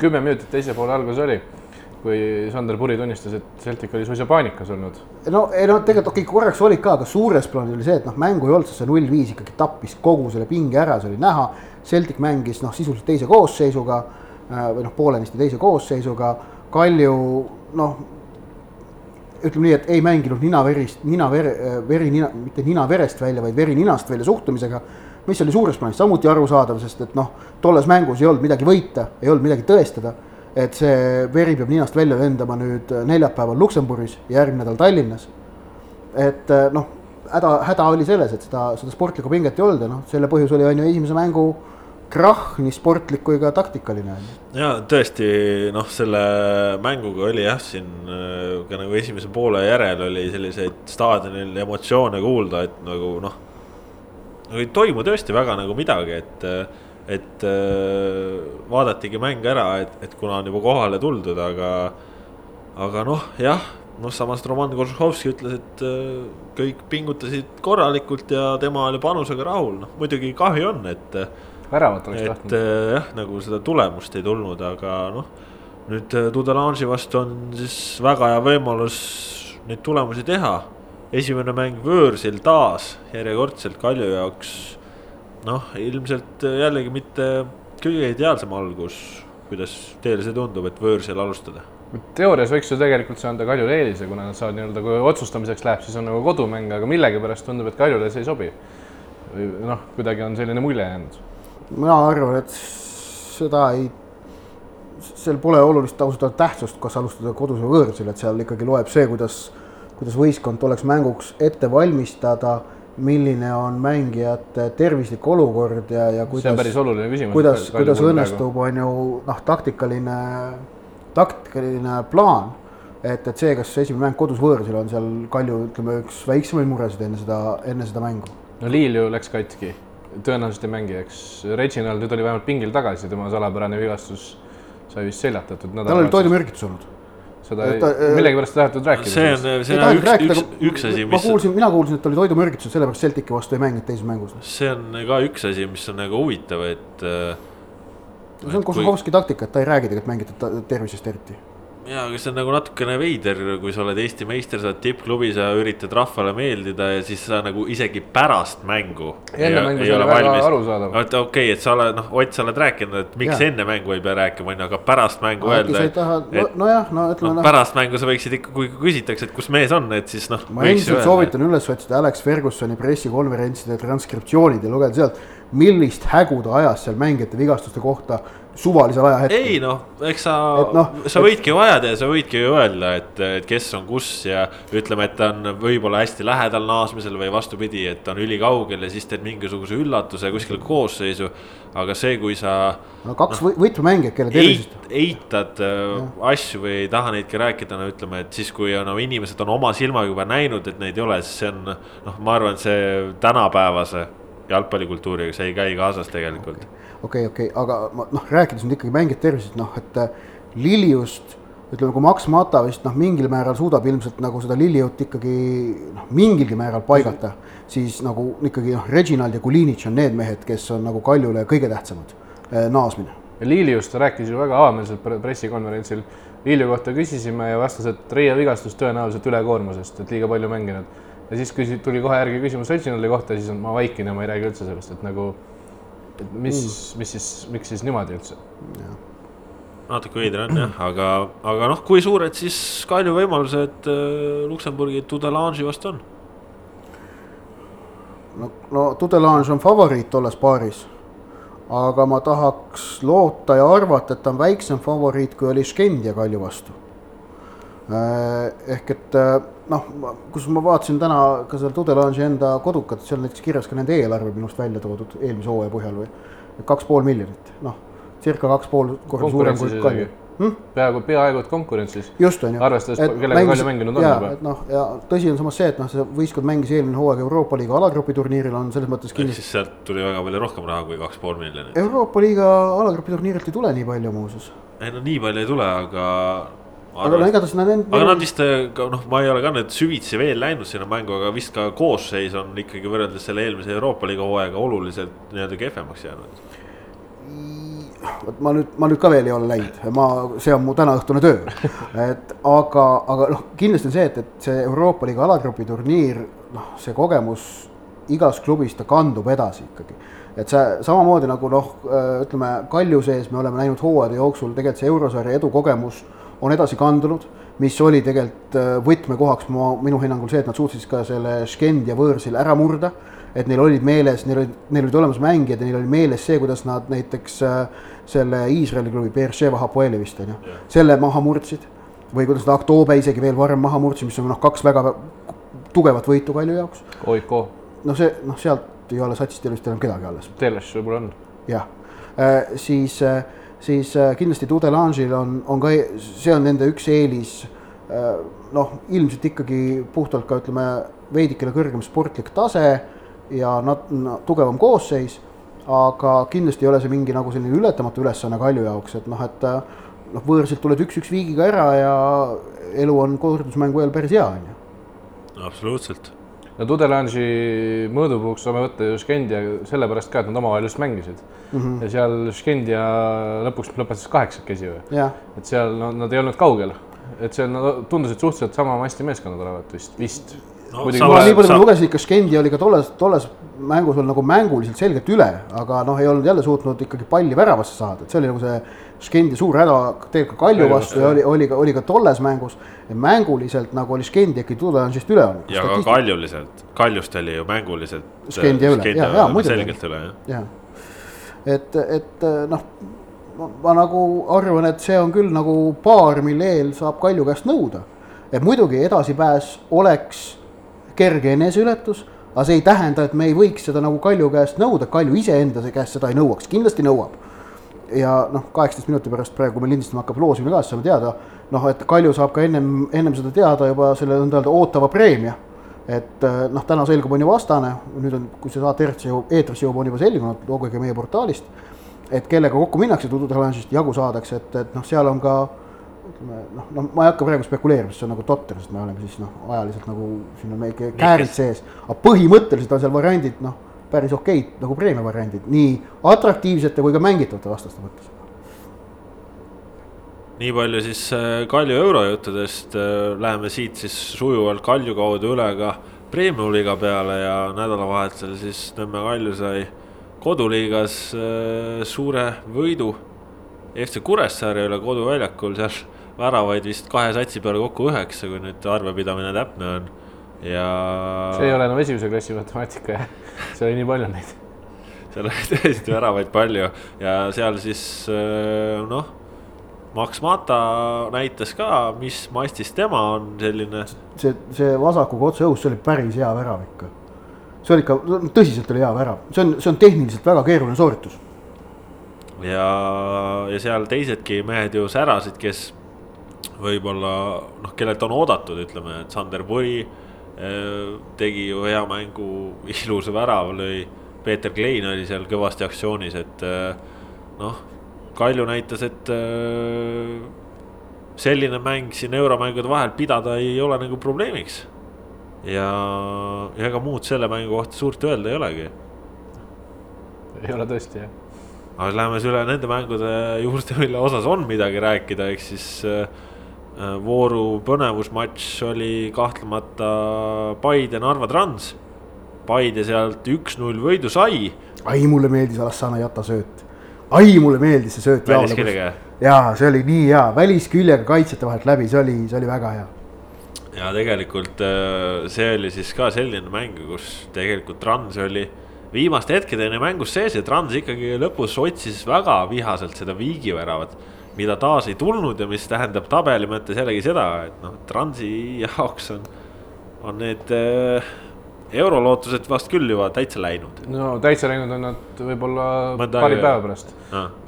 kümme minutit teise poole alguses oli, kui Sander Puri tunnistas, et Celtic oli suisa paanikas olnud. no ei no tegelikult okei okay,, korraks olid ka, aga suures plaanis oli see, et noh, mängu ei olnud, sest see null viis ikkagi tappis kogu selle pinge ära, see oli näha. Celtic mängis noh, sisuliselt teise koosseisuga äh, või noh, poolenisti teise koosseisuga. Kalju noh, ütleme nii, et ei mänginud nina-verist, nina-vere, veri nina, mitte nina-verest välja, vaid veri ninast välja suhtumisega mis oli suures plaanis samuti arusaadav, sest et noh, tolles mängus ei olnud midagi võita, ei olnud midagi tõestada. et see veri peab ninast välja lendama nüüd neljapäeval Luksemburgis ja järgmine nädal Tallinnas. et noh, häda, häda oli selles, et seda, seda sportlikku pinget ei olnud ja noh, selle põhjus oli, on ju, esimese mängu krahh, nii sportlik kui ka taktikaline. ja tõesti noh, selle mänguga oli jah, siin ka nagu esimese poole järel oli selliseid staadionil emotsioone kuulda, et nagu noh no ei toimu tõesti väga nagu midagi, et, et vaadatigi mäng ära, et, et kuna on juba kohale tuldud, aga, aga noh, jah noh, samas Roman Koržuhovski ütles, et kõik pingutasid korralikult ja tema oli panusega rahul, noh muidugi kahju on, et. väravat oleks tahtnud. jah, nagu seda tulemust ei tulnud, aga noh, nüüd Dudelange'i vastu on siis väga hea võimalus neid tulemusi teha esimene mäng võõrsil taas järjekordselt Kalju jaoks. noh, ilmselt jällegi mitte kõige ideaalsem algus, kuidas teile see tundub, et võõrsil alustada? teoorias võiks ju tegelikult see anda Kaljule eelise, kuna nad saavad nii-öelda, kui otsustamiseks läheb, siis on nagu kodumäng, aga millegipärast tundub, et Kaljule see ei sobi. või noh, kuidagi on selline mulje jäänud. mina arvan, et seda ei, seal pole olulist ausalt öelda tähtsust, kas alustada kodus või võõrsil, et seal ikkagi loeb see, kuidas kuidas võistkond tuleks mänguks ette valmistada, milline on mängijate tervislik olukord ja, ja kuidas. see on päris oluline küsimus. kuidas, kuidas õnnestub, on ju noh, taktikaline, taktikaline plaan. et, et see, kas esimene mäng kodus võõrsil on seal Kalju, ütleme, üks väiksemaid muresid enne seda, enne seda mängu. no Liil ju läks katki, tõenäoliselt ei mängi, eks. Reginald nüüd oli vähemalt pingil tagasi, tema salapärane vigastus sai vist seljatatud. tal oli toidumürgitus olnud seda ei- millegipärast ei tahetud rääkida. see on, see ei on üks, üks, üks asi, ma mis, kuulsin, mina kuulsin, et oli toidumürgitused, sellepärast Celtici vastu ei mänginud teises mängus. see on ka üks asi, mis on nagu huvitav, et äh, see on Kosohovski taktika, et ta ei räägi tegelikult mängijate tervisest eriti. Jaa, aga see on nagu natukene veider, kui sa oled Eesti meister, sa oled tippklubis ja üritad rahvale meeldida ja siis sa nagu isegi pärast mängu. enne mängu see oli väga arusaadav. et okei okay,, et sa oled noh, Ott, sa oled rääkinud, et miks Jaa. enne mängu ei pea rääkima, onju, aga pärast mängu äkki öelda sa taha, et nojah, no ütleme noh, noh, pärast mängu sa võiksid ikka, kui küsitakse, et kus mees on, et siis noh. ma endiselt soovitan üles otsida Alex Fergusoni pressikonverentside transkriptsioonid ja lugeda sealt, millist hägu ta ajas seal mängijate vigastuste kohta suvalisel ajahetkel. ei noh, eks sa Et noh,, sa et- võidki ju ajada ja sa võidki öelda, et, et kes on kus ja ütleme, et ta on võib-olla hästi lähedal naasmisel või vastupidi, et ta on ülikaugel ja siis teed mingisuguse üllatuse kuskil koosseisu. aga see, kui sa no kaks või- võtmemängijat, kelle tervisest, eitad äh, asju või ei taha neidki rääkida, no ütleme, et siis, kui on, no, inimesed on oma silmaga juba näinud, et neid ei ole, siis see on noh, ma arvan, et see tänapäevase jalgpallikultuuriga, see ei käi kaasas tegelikult okei, okei, aga ma noh, rääkides nüüd ikkagi mängijate tervisest, noh, et äh, Liliust ütleme, kui Max Mata vist noh, mingil määral suudab ilmselt nagu seda Liliut ikkagi noh, mingilgi määral paigata, siis nagu ikkagi noh, Reginald ja Kulinitš on need mehed, kes on nagu Kaljule kõige tähtsamad äh, naasmine ja Liiliust rääkis ju väga avameelselt pre- pressikonverentsil. Liiliu kohta küsisime ja vastas, et Reie vigastus tõenäoliselt ülekoormusest, et liiga palju mänginud. ja siis küsi-, tuli kohe järgi küsimus Reginaldi kohta siis ma vaikin ja ma ei räägi üldse sellest, et nagu, et mis mm., mis siis, miks siis niimoodi üldse? natuke veider on jah, aga, aga noh, kui suured siis Kalju võimalused äh, Luksemburgi Tudelange'i vastu on? no, no Tudelange on favoriit tolles paaris. aga ma tahaks loota ja arvata, et ta on väiksem favoriit, kui oli Skendia Kalju vastu. ehk et äh, noh, kus ma vaatasin täna ka seda Tudelange'i enda kodukat, seal näiteks kirjas ka nende eelarve minu arust välja toodud eelmise hooaja põhjal või kaks pool miljonit, noh, circa kaks pool korda suurem kui konkurentsis Kalju isegi. peaaegu, peaaegu et konkurentsis. just on ju. Arvestades, kellega Kalju mänginud on ja, juba. et noh, ja tõsi on samas see, et noh, see võistkond mängis eelmine hooaeg Euroopa liiga alagrupi turniiril on selles mõttes ehk kindlasti. siis sealt tuli väga palju rohkem raha kui kaks pool miljonit. Euroopa liiga alagrupi turniirilt ei tule nii palju muuseas. ei no nii palju ei tule, aga. Aga no igatahes nad end-. aga nad vist äh, ka noh, ma ei ole ka nüüd süvitsi veel läinud sinna mängu, aga vist ka koosseis on ikkagi võrreldes selle eelmise Euroopa liiga hooajaga oluliselt nii-öelda kehvemaks jäänud. vot ma nüüd, ma nüüd ka veel ei ole läinud, ma, see on mu tänaõhtune töö. et aga, aga noh, kindlasti on see, et, et see Euroopa liiga alagrupi turniir, noh, see kogemus igas klubis ta kandub edasi ikkagi. et see samamoodi nagu noh, ütleme Kalju sees me oleme näinud hooajade jooksul tegelikult see eurosarja edukogemus on edasi kandunud mis oli tegelikult äh, võtmekohaks ma, minu hinnangul see, et nad suutsid ka selle Škend ja võõrsil ära murda. et neil olid meeles, neil olid, neil olid olemas mängijad ja neil oli meeles see, kuidas nad näiteks äh, selle Iisraeli klubi Beersheva Hapoeli vist on ju, selle maha murdsid. või kuidas nad Aktobe isegi veel varem maha murdsid, mis on noh, kaks väga tugevat võitu Kalju jaoks. Oiko. no see, noh, sealt ei ole satsist vist enam kedagi alles. Teles võib-olla on. jah äh,, siis äh, siis äh, kindlasti Tudelange'il on, on ka, see on nende üks eelis äh,. noh, ilmselt ikkagi puhtalt ka ütleme veidikene kõrgem sportlik tase ja nat-, tugevam koosseis. aga kindlasti ei ole see mingi nagu selline ületamatu ülesanne Kalju jaoks, et noh, et noh, võõrsilt tuled üks-üks viigiga ära ja elu on kordusmängu ajal päris hea, on ju. absoluutselt no Tudelange'i mõõdupuuks saame võtta ju Skendia sellepärast ka, et nad omavahel just mängisid mm. -hmm. ja seal Skendia lõpuks lõpetas kaheksakesi ju. et seal no, nad ei olnud kaugel, et see on, tundus, et suhteliselt sama masti meeskonnad olevat vist, vist no,. nii palju ma lugesin, ikka Skendi oli ka tolles, tolles mängus olnud nagu mänguliselt selgelt üle, aga noh, ei olnud jälle suutnud ikkagi palli väravasse saada, et see oli nagu see Skendi suur häda tegelikult ka Kalju vastu ja oli, oli ka, oli ka tolles mängus. mänguliselt nagu oli Skendi ikkagi Tudelange'ist üle olnud. ja ka Kaljuliselt, Kaljust oli ju mänguliselt. Skendi üle, ja, ja muidugi. selgelt üle jah. jah, et, et noh, ma nagu arvan, et see on küll nagu paar, mille eel saab Kalju käest nõuda. et muidugi edasipääs oleks kerge eneseületus, aga see ei tähenda, et me ei võiks seda nagu Kalju käest nõuda, Kalju iseenda käest seda ei nõuaks, kindlasti nõuab. Ja noh, kaheksateist minuti pärast praegu, kui meil lindistama hakkab loosimine ka, siis saame teada, noh, et Kalju saab ka ennem, ennem seda teada juba selle nõnda öelda ootava preemia. et noh, täna selgub, on ju vastane, nüüd on, kui see saate eetrisse jõuab, eetrisse jõuab, on juba selgunud, lugege meie portaalist. et kellega kokku minnakse Tudelange'ist jagu saadakse, et, et noh, seal on ka ütleme noh, no ma ei hakka praegu spekuleerima, sest see on nagu totter, sest me oleme siis noh, ajaliselt nagu siin on väike käärid sees, aga põhimõtteliselt on seal variandid noh, päris okeid nagu preemia variandid, nii atraktiivsete kui ka mängitavate vastaste mõttes. nii palju siis äh, Kalju eurojuttudest, äh, läheme siit siis sujuvalt Kalju kaudu üle ka Premium-liiga peale ja nädalavahetusel siis Nõmme Kalju sai koduliigas äh, suure võidu. FC Kuressaare üle koduväljakul, seal väravaid vist kahe satsi peale kokku üheksa, kui nüüd arvepidamine täpne on ja. see ei ole enam esimese klassi matemaatika jah, seal oli nii palju neid. seal oli tõesti väravaid palju ja seal siis noh Max Mata näitas ka, mis mastis tema on selline. see, see vasakuga otse õhus, see oli päris hea värav ikka. see oli ikka, tõsiselt oli hea värav, see on, see on tehniliselt väga keeruline sooritus. ja, ja seal teisedki mehed ju särasid, kes võib-olla noh, kellelt on oodatud, ütleme, et Sander eh, tegi ju hea mängu, ilusa värava lõi. Peeter Klein oli seal kõvasti aktsioonis, et eh, noh Kalju näitas, et äh, selline mäng siin euromängude vahel pidada ei ole nagu probleemiks. ja, ja ega muud selle mängu kohta suurt öelda ei olegi. ei ole tõesti jah. aga läheme siis üle nende mängude juurde, mille osas on midagi rääkida, ehk siis äh, äh vooru põnevusmatš oli kahtlemata Paide Narva Trans. Paide sealt üks-null võidu sai. ai, mulle meeldis Alassana Jata sööt ai, mulle meeldis see sööt. välisküljega? jaa, see oli nii hea, välisküljega kaitsjate vahelt läbi, see oli, see oli väga hea. ja tegelikult äh, see oli siis ka selline mäng, kus tegelikult Trans oli viimaste hetkedeni mängus sees ja Trans ikkagi lõpus otsis väga vihaselt seda viigiväravat. Mida taas ei tulnud ja mis tähendab tabeli mõttes jällegi seda, et noh, Transi jaoks on, on need äh, eurolootused vast küll juba täitsa läinud. no täitsa läinud on nad võib-olla paari päeva pärast.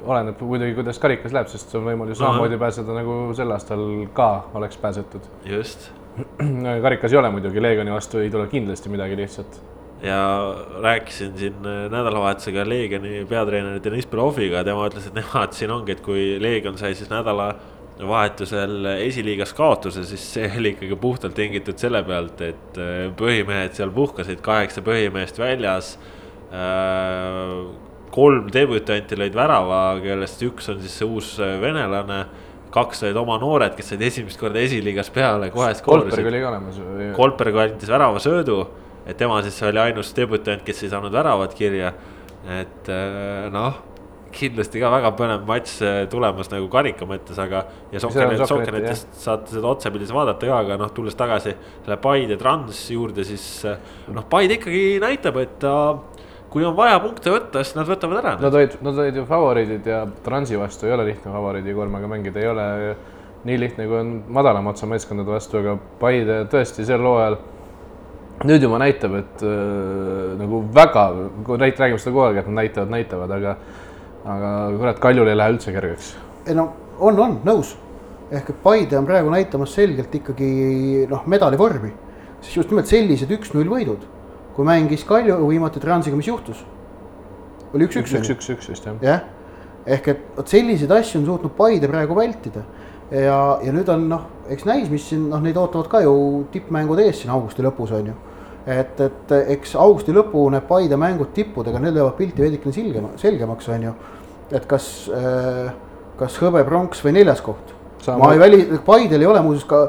oleneb muidugi, kuidas karikas läheb, sest on võimalik samamoodi pääseda nagu sel aastal ka oleks pääsetud. just karikas ei ole muidugi, Leegioni vastu ei tule kindlasti midagi lihtsat. Ja rääkisin siin nädalavahetusega Leegioni peatreeneri Deniss Beloviga, tema ütles, et nemad siin ongi, et kui Leegion sai siis nädala vahetusel esiliigas kaotuse, siis see oli ikkagi puhtalt tingitud selle pealt, et äh, põhimehed seal puhkasid, kaheksa põhimeest väljas. Äh, kolm debütanti lõid värava, kellest üks on siis see uus äh, venelane. kaks olid oma noored, kes said esimest korda esiliigas peale, kohe skoorisid. Kolberg oli ka olemas. Kolberg andis väravasöödu, et tema siis oli ainus debütant, kes ei saanud väravat kirja. et noh kindlasti ka väga põnev matš tulemas nagu karika mõttes, aga. ja Sokkenetist saate seda otsapildis vaadata ka, aga noh, tulles tagasi selle Paide Trans juurde, siis noh, Paide ikkagi näitab, et ta kui on vaja punkte võtta, siis nad võtavad ära. Nad olid, nad olid ju favoriidid ja Transi vastu ei ole lihtne favoriidi koormaga mängida, ei ole nii lihtne, kui on madalama otsa meeskondade vastu, aga Paide tõesti sel hooajal nüüd juba näitab, et äh, nagu väga, kui näit-, räägime seda kogu aeg, et nad näitavad, näitavad, aga aga kurat, Kaljul ei lähe üldse kergeks. ei no on, on nõus, ehk et Paide on praegu näitamas selgelt ikkagi noh, medalivormi, siis just nimelt sellised üks-null võidud, kui mängis Kalju viimati Transiga, mis juhtus? oli üks-üks. üks-üks-üks vist jah. jah, ehk et vot selliseid asju on suutnud Paide praegu vältida ja, ja nüüd on noh, eks näis, mis siin noh, neid ootavad ka ju tippmängud ees siin augusti lõpus on ju et, et eks augusti lõpu need Paide mängud tippudega, need löövad pilti veidikene selgema, selgemaks, on ju. et kas, äh, kas hõbe, pronks või neljas koht. ma ei väli, Paidel ei ole muuseas ka,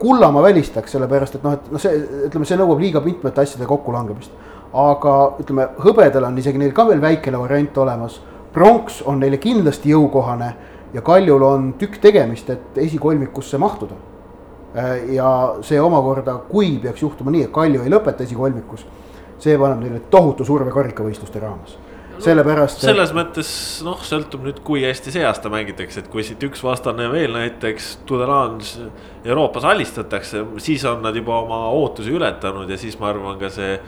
kulla ma välistaks, sellepärast et noh, et noh, see ütleme, see nõuab liiga mitmete asjade kokkulangemist. aga ütleme, hõbedal on isegi neil ka veel väikene variant olemas. pronks on neile kindlasti jõukohane ja Kaljul on tükk tegemist, et esikolmikusse mahtuda Äh, ja see omakorda, kui peaks juhtuma nii, et Kalju ei lõpeta esikolmikus, see paneb neile tohutu surve karikavõistluste raames sellepärast. selles mõttes noh, sõltub nüüd, kui hästi see aasta mängitakse, et kui siit üks vastane veel näiteks Tudelange Euroopas alistatakse, siis on nad juba oma ootusi ületanud ja siis ma arvan, ka see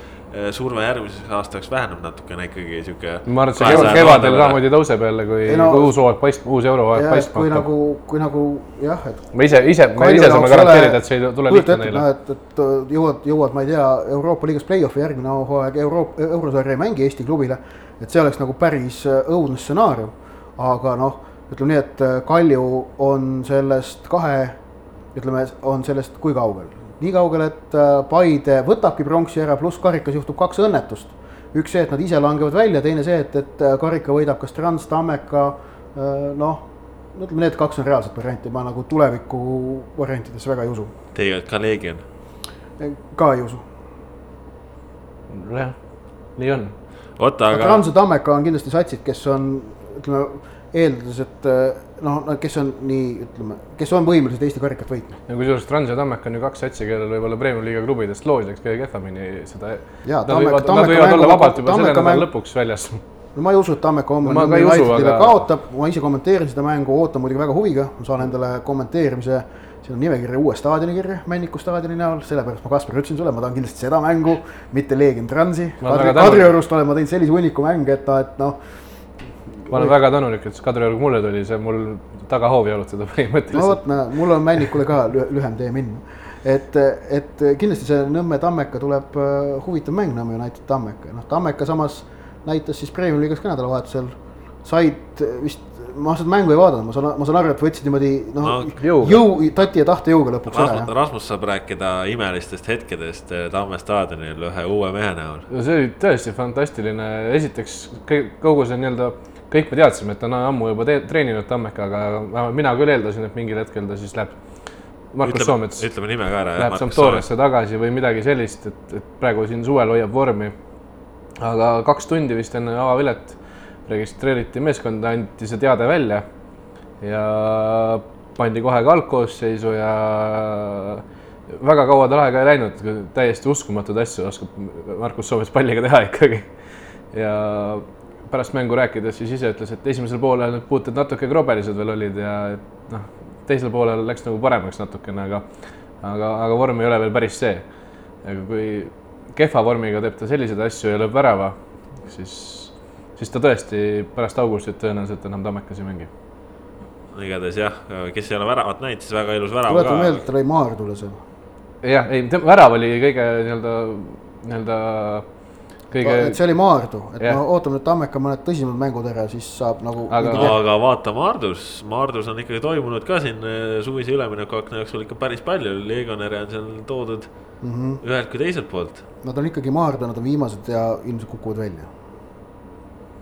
surve järgmiseks aastaks väheneb natukene ikkagi sihuke. ma arvan, et see kevad, kevadel samamoodi tõuseb jälle, kui no, uus hooaeg paist-, uus eurohooaeg paistma hakkab. kui nagu, kui nagu jah, et. me ise, ise, me ise saame garanteerida, et see ei tule lihtne neile. et, et jõuad, jõuad, ma ei tea, Euroopa liigas play-off'i järgmine hooaeg Euroopa, eurosarja ei mängi Eesti klubile. et see oleks nagu päris õudne stsenaarium, aga noh ütleme nii, et äh, Kalju on sellest kahe, ütleme, on sellest kui kaugel? Nii kaugel, et äh, Paide võtabki pronksi ära, pluss karikas juhtub kaks õnnetust. üks see, et nad ise langevad välja, teine see, et, et äh, karika võidab kas Trans, Tammeka, noh, ütleme, need kaks on reaalset varianti, ma nagu tuleviku variantidesse väga ei usu. tegelikult ka Leegion? ka ei usu. jah, nii on. oota, aga. Trans ja Tammeka on kindlasti satsid, kes on, ütleme eeldades, et noh, kes on nii, ütleme, kes on võimelised Eesti karikat võitma. ja kusjuures Trans ja Tammek on ju kaks satsi, kellel võib-olla Premiumi liiga klubidest loosijaks kõige kehvemini seda. Nad võivad, nad võivad olla vabalt juba selle nädala lõpuks väljas. no ma ei usu, et Tammeka homme no, aga... kaotab, ma ise kommenteerin seda mängu, ootan muidugi väga huviga, ma saan endale kommenteerimise siin on nimekiri uue staadioni kirja, Männiku staadioni näol, sellepärast ma Kaspar ütlesin sulle, ma tahan kindlasti seda mängu, mitte Leegion Transi. Kadriorust olen ma teinud sellise hunniku mänge, et noh, et noh ma olen väga tänulik, et Kadriorg mulle tuli, see mul tagahoovi jalutada põhimõtteliselt. no vot, näe, mul on Männikule ka lühem tee minna. et, et kindlasti see Nõmme Tammeka tuleb äh, huvitav mäng, Nõmme United Tammeka, noh Tammeka samas näitas siis Premiumi liigas ka nädalavahetusel, said vist ma seda mängu ei vaadanud, ma saan, ma saan aru, et võtsid niimoodi noh no, jõu, jõu, tati ja tahtejõuga lõpuks Rasmus, ära. Rasmus saab rääkida imelistest hetkedest eh, Tamme staadionil ühe uue mehe näol. no see oli tõesti fantastiline, esiteks kogu see nii-öelda kõik me teadsime, et ta on ammu juba treeninud Tammekaga, mina küll eeldasin, et mingil hetkel ta siis läheb. Markus Soomets. ütleme nime ka ära. Läheb Sampdoriasse tagasi või midagi sellist, et, et praegu siin suvel hoiab vormi. aga kaks tundi vist enne avavilet registreeriti meeskonda, anti see teade välja ja pandi kohe ka algkoosseisu ja väga kaua tal aega ei läinud, täiesti uskumatuid asju oskab Markus Soomets palliga teha ikkagi. ja pärast mängu rääkides siis ise ütles, et esimesel poolel need puuted natuke krobelised veel olid ja et noh, teisel poolel läks nagu paremaks natukene, aga aga, aga vorm ei ole veel päris see. aga kui kehva vormiga teeb ta selliseid asju ja lööb värava, siis, siis ta tõesti pärast augustit tõenäoliselt enam Tammekas ei mängi. igatahes jah, kes ei ole väravat näinud, siis väga ilus värav ka. tuletan meelde, et lõi Maardule seal. jah, ei, värav oli kõige nii-öelda, nii-öelda kõige. et see oli Maardu, et yeah. no ootame nüüd Tammeka mõned tõsisemad mängud ära, siis saab nagu. aga, aga vaata Maardus, Maardus on ikkagi toimunud ka siin eh, suvise üleminekuakna jooksul ikka päris palju, legionäre on seal toodud mm -hmm. ühelt kui teiselt poolt. Nad on ikkagi Maardu, nad on viimased ja ilmselt kukuvad välja.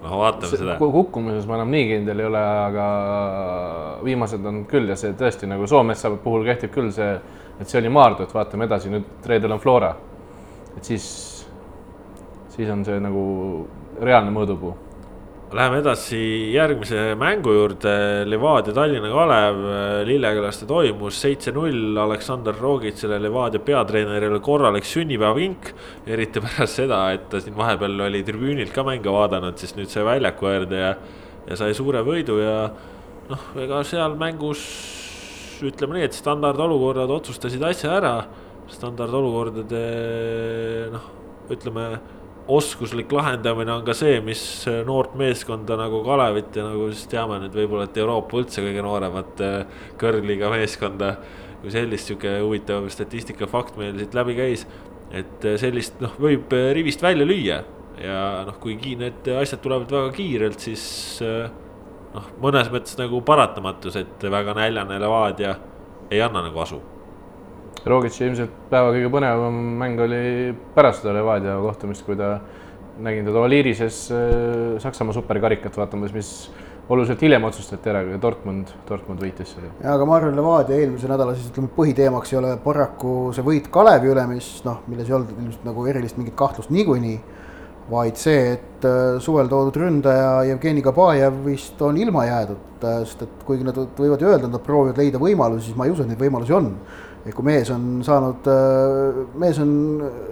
no vaatame see, seda. kukkumises ma enam nii kindel ei ole, aga viimased on küll ja see tõesti nagu Soometsa puhul kehtib küll see, et see oli Maardu, et vaatame edasi, nüüd reedel on Flora. et siis siis on see nagu reaalne mõõdupuu. Läheme edasi järgmise mängu juurde, Levadia Tallinna Kalev, Lillekülaste toimus seitse-null, Aleksandr Rogitsile, Levadia peatreenerile korralik sünnipäevavink. eriti pärast seda, et ta siin vahepeal oli tribüünilt ka mänge vaadanud, siis nüüd sai väljaku äärde ja, ja sai suure võidu ja noh, ega seal mängus ütleme nii, et standardolukorrad otsustasid asja ära. standardolukordade noh, ütleme oskuslik lahendamine on ka see, mis noort meeskonda nagu Kalevit ja nagu siis teame nüüd võib-olla, et Euroopa üldse kõige nooremat äh, kõrgliiga meeskonda. kui sellist sihuke huvitav statistika fakt meil siit läbi käis, et äh, sellist noh, võib äh, rivist välja lüüa ja noh, kui need asjad tulevad väga kiirelt, siis noh, mõnes mõttes nagu paratamatus, et väga näljane Levadia ei anna nagu asu Rogitši ilmselt päeva kõige põnevam mäng oli pärast seda Levadia kohtumist, kui ta, nägin teda Oliirises äh, Saksamaa superkarikat vaatamas, mis oluliselt hiljem otsustati ära, kui Dortmund, Dortmund võitis selle. ja, aga ma arvan, Levadia eelmise nädala siis ütleme, põhiteemaks ei ole paraku see võit Kalevi üle, mis noh, milles ei olnud ilmselt nagu erilist mingit kahtlust niikuinii, vaid see, et äh, suvel toodud ründaja Jevgeni Kabajev vist on ilma jäädud, äh, sest et kuigi nad võivad ju öelda, et nad proovivad leida võimalusi, siis ma ei usu, et neid võimalusi on et kui mees on saanud, äh, mees on,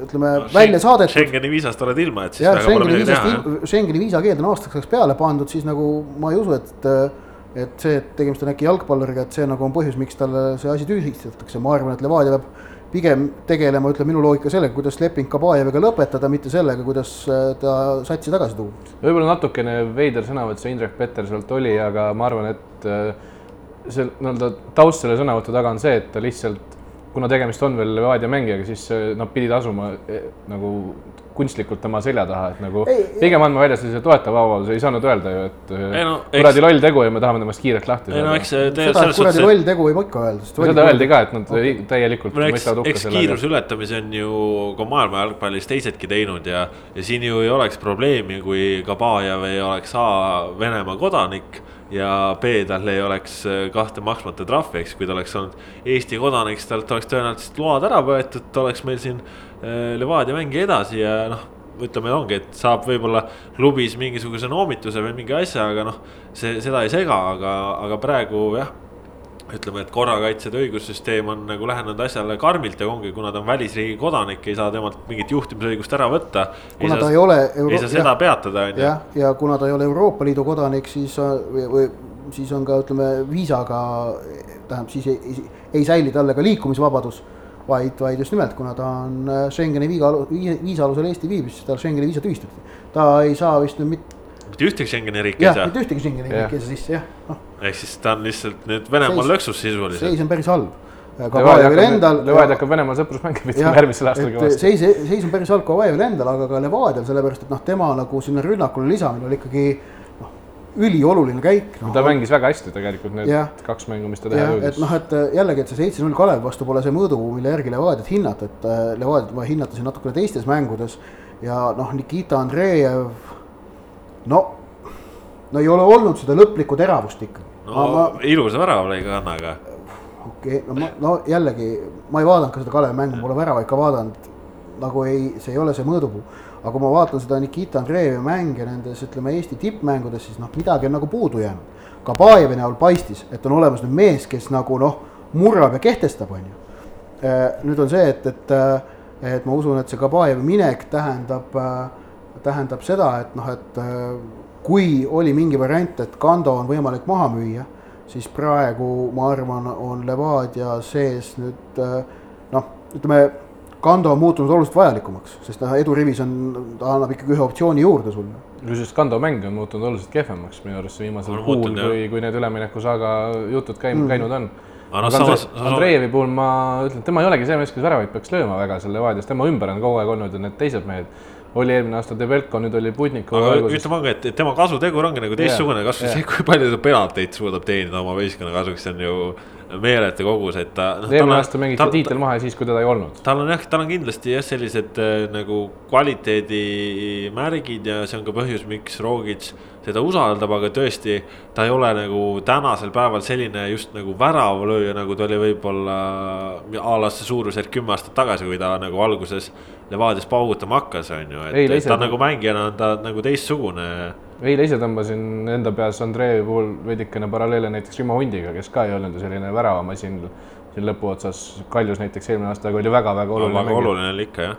ütleme no, välja saadetud. Schengeni viisast oled ilma, et siis jah, väga pole midagi teha. Schengeni viisakeeld on aastaks ajaks peale pandud, siis nagu ma ei usu, et et see, et tegemist on äkki jalgpalluriga, et see nagu on põhjus, miks talle see asi tühistatakse, ma arvan, et Levadia peab pigem tegelema, ütleb minu loogika sellega, kuidas leping Kabajeviga lõpetada, mitte sellega, kuidas äh, ta satsi tagasi tuua. võib-olla natukene veider sõnavõtt see Indrek Petersolt oli, aga ma arvan, et äh, see nii-öelda taust selle sõnavõtu taga on see, et ta lihtsalt kuna tegemist on veel Levadia mängijaga, siis nad pidid asuma eh, nagu kunstlikult tema selja taha, et nagu ei, pigem andma välja sellise toetava avalduse, ei saanud öelda ju, et ei, no, kuradi eks... loll tegu ja me tahame temast kiirelt lahti saada. No, seda, et kuradi loll tegu võib ikka öelda. seda öeldi ka, et nad okay. täielikult no, mõistavad hukka selle. kiiruse ületamise on ju ka maailma jalgpallis teisedki teinud ja, ja siin ju ei oleks probleemi, kui Kabajev ei oleks A Venemaa kodanik ja B tal ei oleks kahte maksmata trahvi, eks, kui ta oleks olnud Eesti kodanik, siis talt oleks tõenäoliselt load ära võetud, oleks meil siin Äh, Levadia mängi edasi ja noh, ütleme, ongi, et saab võib-olla klubis mingisuguse noomituse või mingi asja, aga noh, see, seda ei sega, aga, aga praegu jah ütleme, et korrakaitsjate õigussüsteem on nagu lähenenud asjale karmilt ja ongi, kuna ta on välisriigi kodanik, ei saa temalt mingit juhtimisõigust ära võtta. kuna ta ei ole. ei saa seda jah, peatada, on ju. jah, ja kuna ta ei ole Euroopa Liidu kodanik, siis või, või siis on ka ütleme viisaga, tähendab siis ei, ei, ei säili talle ka liikumisvabadus vaid, vaid just nimelt, kuna ta on äh, Schengeni viiga, viisa alusel Eesti viibib, siis tal Schengeni viisa tühistati. ta ei saa vist nüüd mitte. mitte ühtegi Schengeni riiki ei saa. mitte ühtegi Schengeni riiki ei saa sisse, jah no.. Ehk siis ta on lihtsalt nüüd Venemaal lõksus sisuliselt. seis on päris halb. Kavajevil endal. Levadia hakkab Venemaal sõprusmänge pidama järgmisel aastal kõvasti. seis, seis on päris halb Kavajevil endal, aga ka Levadial, sellepärast et noh, tema nagu sinna rünnakule lisamine oli ikkagi ülioluline käik no,. ta mängis väga hästi tegelikult need ja, kaks mängu, mis ta teha jõudis. et noh, et äh, jällegi, et see seitse-null Kalev vastu pole see mõõdupuu, mille järgi Levadiat hinnata, et äh, Levadiat ma hinnata siin natukene teistes mängudes. ja noh, Nikita Andreev, no, no ei ole olnud seda lõplikku teravust ikka. No ma, ilusa värava lõi ka Annaga. okei okay,, no ma, no jällegi, ma ei vaadanud ka seda Kalevi mängu, pole väravaid ka vaadanud. nagu ei, see ei ole see mõõdupuu aga kui ma vaatan seda Nikita Andreevi mänge nendes, ütleme Eesti tippmängudes, siis noh, midagi on nagu puudu jäänud. Kabajevi näol paistis, et on olemas nüüd mees, kes nagu noh, murrab ja kehtestab, on ju. Äh, nüüd on see, et, et, äh, et ma usun, et see Kabajevi minek tähendab, äh, tähendab seda, et noh, et kui oli mingi variant, et Kando on võimalik maha müüa, siis praegu ma arvan, on Levadia sees nüüd noh, ütleme Kando on muutunud oluliselt vajalikumaks, sest noh, edurivis on, ta annab ikkagi ühe optsiooni juurde sulle. kusjuures Kando mäng on muutunud oluliselt kehvemaks minu arust viimasel kuul, kui, kui need üleminekusaaga jutud käim, mm. käinud on. aga samas. Andreevi puhul ma ütlen, tema ei olegi see mees, kes väravaid peaks lööma väga seal Levadias, tema ümber on kogu aeg olnud ju need teised mehed oli eelmine aasta Debelko, nüüd oli Putnikov. aga ütleme ongi, et tema kasutegur ongi nagu teistsugune, kasvõi see, kui palju ta penalteid suudab teenida oma võistkonna kasuks, see on ju meeletu kogus, et ta no,. eelmine aasta mängiti ta, tiitel maha ja siis, kui teda ei olnud. tal on jah, tal on kindlasti jah, sellised äh, nagu kvaliteedimärgid ja see on ka põhjus, miks Rogic teda usaldab, aga tõesti. ta ei ole nagu tänasel päeval selline just nagu väravalööja, nagu ta oli võib-olla a la see suurusjärk kümme aastat tagasi, kui ta nagu alguses Levadias paugutama hakkas, on ju, et, et ta nagu mängijana on ta nagu teistsugune eile ise tõmbasin enda peas Andrei puhul veidikene paralleele näiteks Rimo Hundiga, kes ka ei olnud ju selline väravamasin siin lõpuotsas. Kaljus näiteks eelmine aasta oli väga-väga oluline no,. väga oluline oli ikka jah,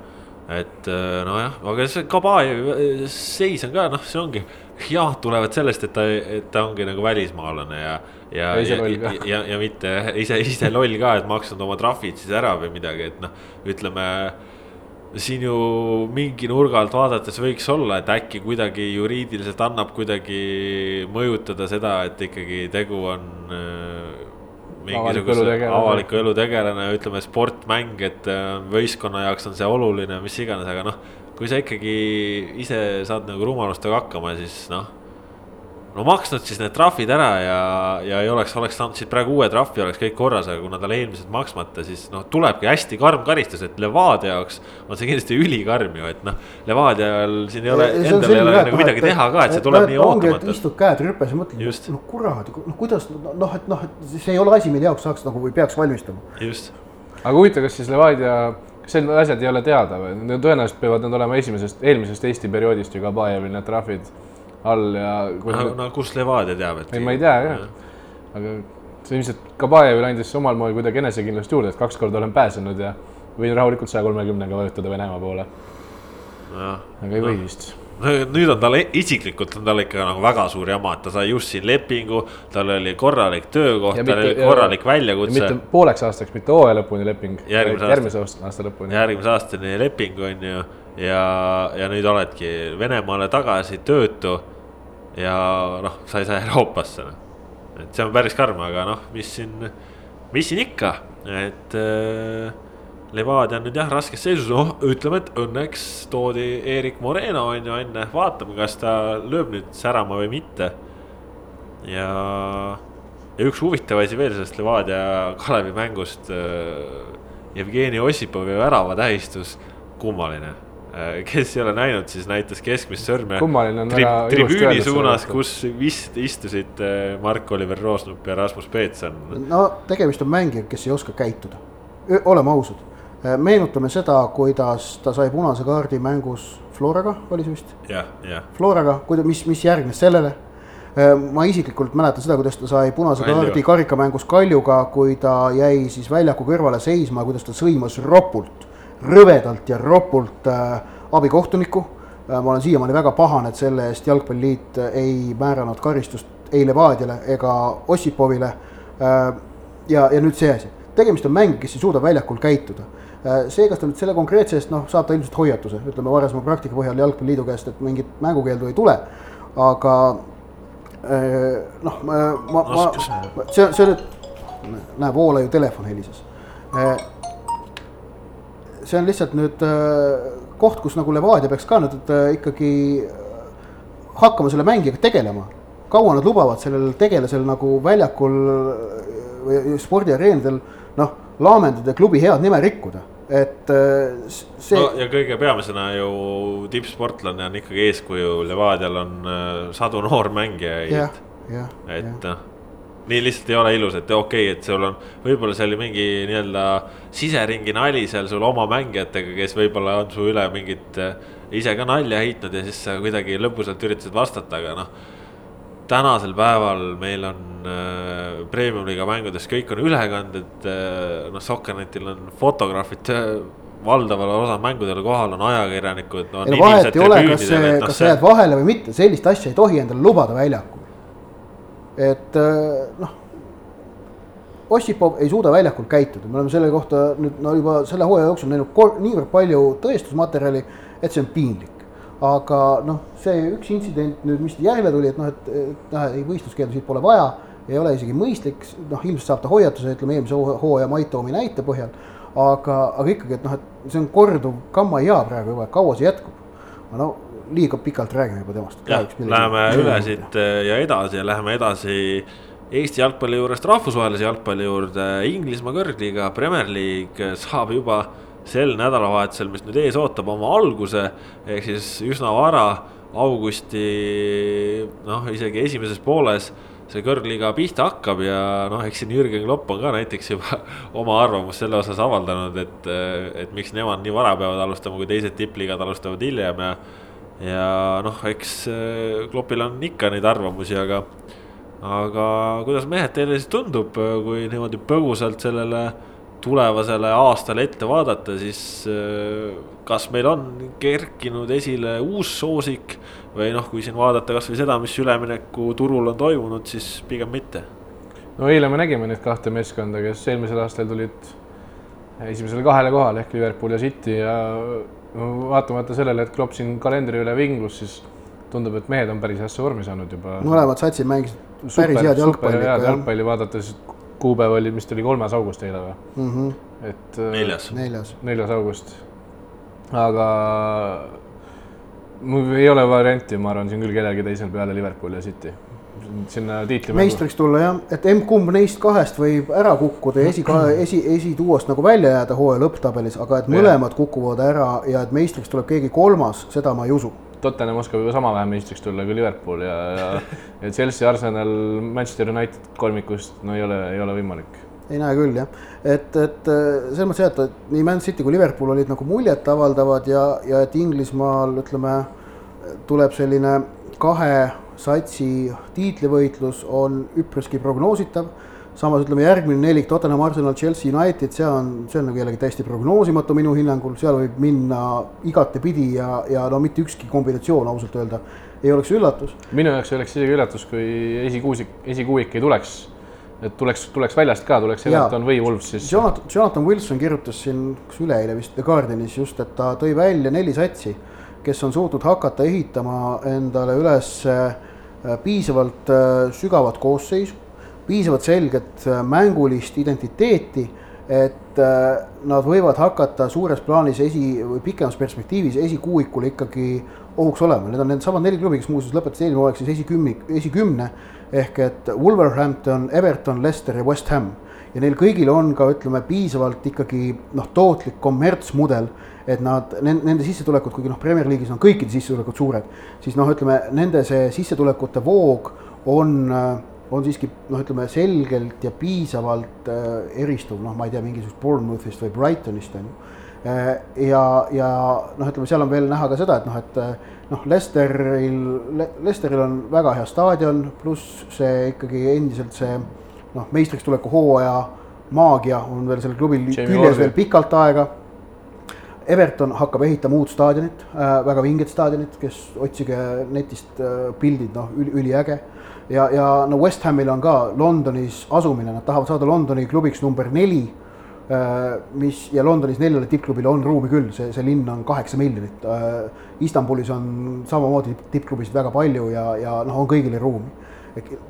et äh, nojah, aga see Kabajev äh, seis on ka noh, see ongi head tulevad sellest, et ta, ta ongi nagu välismaalane ja. ja, ja, ja, ja, ja mitte ise, ise loll ka, et maksnud oma trahvid siis ära või midagi, et noh, ütleme siin ju mingi nurga alt vaadates võiks olla, et äkki kuidagi juriidiliselt annab kuidagi mõjutada seda, et ikkagi tegu on äh, mingisuguse avaliku elu tegelane, ütleme sportmäng, et äh, võistkonna jaoks on see oluline, mis iganes, aga noh. Kui sa ikkagi ise saad nagu rumalustega hakkama, siis noh no maksnud siis need trahvid ära ja, ja ei oleks, oleks saanud siis praegu uue trahvi, oleks kõik korras, aga kuna tal eelmised maksmata, siis noh, tulebki hästi karm karistus, et Levadia jaoks on see kindlasti ülikarm ju, et noh. Levadial siin ei ole, endal ei ole nagu midagi teha ka, et see tuleb nii ootamatult. istud käed rüpes ja mõtled, no kurat, noh kuidas noh, et noh, et see ei ole asi, mille jaoks saaks nagu või peaks valmistama. just. aga huvitav, kas siis Levadia need asjad ei ole teada või? tõenäoliselt peavad need olema esimesest, eelmisest Eesti perioodist ju Kabajevil need trahvid all ja. no, no kust Levadia teab, et. ei, ma ei tea jah ja., aga see ilmselt Kabajevile andis omal moel kuidagi enesekindlust juurde, et kaks korda olen pääsenud ja võin rahulikult saja kolmekümnega vajutada Venemaa poole. aga ei no. või vist nüüd on tal isiklikult on tal ikka nagu väga suur jama, et ta sai just siin lepingu, tal oli korralik töökoht, tal oli korralik väljakutse. mitte pooleks aastaks, mitte hooaja lõpuni leping, järgmise, järgmise aasta, aasta lõpuni. järgmise aastani leping on ju ja, ja nüüd oledki Venemaale tagasi töötu ja noh, sa ei saa Euroopasse. et see on päris karm, aga noh, mis siin, mis siin ikka, et äh, Levadia on nüüd jah raskes seisus, noh ütleme, et õnneks toodi Erik Moreno on ju enne, vaatame, kas ta lööb nüüd särama või mitte. ja, ja üks huvitav asi veel sellest Levadia Kalevi mängust äh,. Jevgeni Ossipovi värava tähistus, kummaline äh, kes ei ole näinud, siis näitas keskmist sõrme. kummaline on tri tribüüni suunas, kus vist istusid äh, Mark-Oliver Roosnup ja Rasmus Peetson. no tegemist on mängijaga, kes ei oska käituda, oleme ausad. Meenutame seda, kuidas ta sai punase kaardi mängus Floraga, oli see vist? jah, jah. Floraga, kuida-, mis, mis järgnes sellele? ma isiklikult mäletan seda, kuidas ta sai punase kaardi karikamängus Kaljuga, kui ta jäi siis väljaku kõrvale seisma, kuidas ta sõimas ropult, rõvedalt ja ropult äh, abikohtunikku äh,. ma olen siiamaani väga pahane, et selle eest Jalgpalliliit ei määranud karistust ei Levadiale ega Ossipovile äh,. ja, ja nüüd see asi, tegemist on mängija, kes ei suuda väljakul käituda äh, see, kas ta nüüd selle konkreetse eest, noh, saab ta ilmselt hoiatuse, ütleme varasema praktika põhjal Jalgpalliliidu käest, et mingit mängukeeldu ei tule. aga äh, noh, ma, ma, ma, see, see nüüd, näe, Voola ju telefon helises. see on lihtsalt nüüd äh, koht, kus nagu Levadia peaks ka nüüd äh, ikkagi hakkama selle mängijaga tegelema. kaua nad lubavad sellel tegelasel nagu väljakul või spordiareenidel noh, laamendada klubi head nime rikkuda, et äh, see no ja kõige peamisena ju tippsportlane on ikkagi eeskuju, Levadial on äh, sadu noormängijaid. jah, jah. et noh, nii lihtsalt ei ole ilus, et okei okay,, et sul on, võib-olla see oli mingi nii-öelda siseringi nali seal sul oma mängijatega, kes võib-olla on su üle mingit äh, ise ka nalja heitnud ja siis sa kuidagi lõbusalt üritasid vastata, aga noh. Tänasel päeval meil on äh, premium-liiga mängudes kõik on ülekanded äh,, noh, Soccernetil on fotograafid äh, valdaval osal mängudel kohal on ajakirjanikud no,. ei no vahet ei ole, kas see, kas sa jääd vahele või mitte, sellist asja ei tohi endale lubada väljakul. et noh, Ossipov ei suuda väljakul käituda, me oleme selle kohta nüüd no juba selle hooaja jooksul näinud niivõrd palju tõestusmaterjali, et see on piinlik. Aga noh, see üks intsident nüüd, mis järele tuli, et noh, et, noh, ei võistluskeeldusid pole vaja, ei ole isegi mõistlik, noh ilmselt saab ta hoiatuse, ütleme eelmise hooaja Mait Toomi näite põhjal aga, aga ikkagi, et noh, et see on korduv kammaijaa praegu juba, kaua see jätkub? no liiga pikalt räägime juba temast. läheme üle siit äh, ja edasi ja läheme edasi Eesti jalgpalli juurest rahvusvahelise jalgpalli juurde. Inglismaa kõrgliiga Premier League saab juba sel nädalavahetusel, mis nüüd ees ootab, oma alguse ehk siis üsna vara augusti noh, isegi esimeses pooles see kõrgliiga pihta hakkab ja noh, eks siin Jürgen Klopp on ka näiteks juba oma arvamust selle osas avaldanud, et, et miks nemad nii vara peavad alustama, kui teised tippliigad alustavad hiljem ja. ja noh, eks Kloppil on ikka neid arvamusi, aga, aga kuidas mehed teile siis tundub, kui niimoodi põgusalt sellele tulevasele aastale ette vaadata, siis kas meil on kerkinud esile uus soosik või noh, kui siin vaadata kasvõi seda, mis üleminekuturul on toimunud, siis pigem mitte. no eile me nägime neid kahte meeskonda, kes eelmisel aastal tulid esimesele kahele kohale ehk Liverpool ja City ja vaatamata sellele, et Klopp siin kalendri üle vinglus, siis tundub, et mehed on päris hästi vormi saanud juba. mõlemad satsid mängisid päris head jalgpalli. head jalgpalli vaadates kuupäev oli, mis ta oli, kolmas august eile või mm? -hmm. et. neljas. neljas. neljas august. aga mul ei ole varianti, ma arvan, siin küll kellelgi teisel peale Liverpool ja City. sinna tiitli. meistriks tulla jah, et emb-kumb neist kahest võib ära kukkuda ja esi, esi, esituuast nagu välja jääda hooaja lõpptabelis, aga et mõlemad kukuvad ära ja et meistriks tuleb keegi kolmas, seda ma ei usu Tottenham oskab juba sama vähe meistriks tulla kui Liverpool ja, ja, ja Chelsea, Arsenal, Manchester United kolmikust no ei ole, ei ole võimalik. ei näe küll jah, et, et selles mõttes jah, et nii Man City kui Liverpool olid nagu muljetavaldavad ja, ja et Inglismaal ütleme, tuleb selline kahe satsi tiitlivõitlus on üpriski prognoositav samas ütleme, järgmine nelik Tottenham, Arsenal, Chelsea, United, see on, see on nagu jällegi täiesti prognoosimatu minu hinnangul, seal võib minna igatepidi ja, ja no mitte ükski kombinatsioon ausalt öelda ei oleks üllatus. minu jaoks oleks isegi üllatus, kui esikuusik, esikuuik ei tuleks. et tuleks, tuleks väljast ka, tuleks Everton või Wolves siis. Jonathan, Jonathan Wilson kirjutas siin, kas üleeile vist The Guardianis just, et ta tõi välja neli satsi, kes on suutnud hakata ehitama endale üles äh, piisavalt äh, sügavat koosseisu piisavalt selget mängulist identiteeti et äh, nad võivad hakata suures plaanis esi või pikemas perspektiivis esikuuikule ikkagi ohuks olema, need on needsamad neli klubi, kes muuseas lõpetasid eelmine hooaeg siis esikümni, esikümne ehk et Wolverhampton, Everton, Leicester ja West Ham. Ja neil kõigil on ka ütleme piisavalt ikkagi noh, tootlik kommertsmudel, et nad, nende sissetulekud, kuigi noh, Premier League'is on kõikide sissetulekud suured, siis noh, ütleme nende see sissetulekute voog on, on siiski noh, ütleme selgelt ja piisavalt äh, eristuv, noh, ma ei tea, mingisugust Bournemouthist või Brightonist on ju äh, ja, ja noh, ütleme seal on veel näha ka seda, et noh, et äh, noh, Lesteril Le, Lesteril on väga hea staadion, pluss see ikkagi endiselt see noh, meistriks tuleku hooaja maagia on veel sellel klubil küljes veel pikalt aega. Everton hakkab ehitama uut staadionit äh,, väga vinget staadionit, kes otsige netist äh, pildid, noh üli, üliäge. Ja, ja no West Hamil on ka Londonis asumine, nad tahavad saada Londoni klubiks number neli äh,. mis ja Londonis neljale tippklubile on ruumi küll, see, see linn on kaheksa miljonit äh,. Istanbulis on samamoodi tippklubisid väga palju ja, ja noh, on kõigile ruumi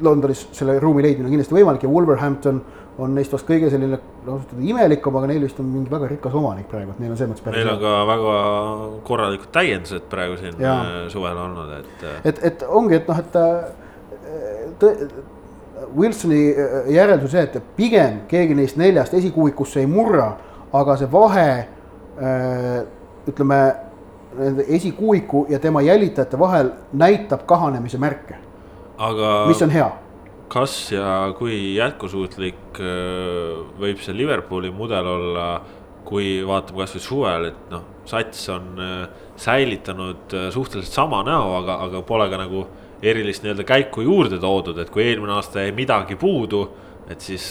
Londonis selle ruumi leidmine on kindlasti võimalik ja Wolverhampton on neist vast kõige selline öelda imelikum, aga neil vist on mingi väga rikas omanik praegu, et neil on selles mõttes päris. Neil on ka väga korralikud täiendused praegu siin ja. Äh, suvel olnud, et. Et, et ongi, et noh, et Wilsoni järeldus see, et pigem keegi neist neljast esikuuikusse ei murra, aga see vahe ütleme, nende esikuuiku ja tema jälitajate vahel näitab kahanemise märke aga. mis on hea kas ja kui jätkusuutlik äh, võib see Liverpooli mudel olla, kui vaatame kasvõi suvel, et noh, sats on äh, säilitanud äh, suhteliselt sama näo, aga, aga pole ka nagu erilist nii-öelda käiku juurde toodud, et kui eelmine aasta jäi midagi puudu, et siis.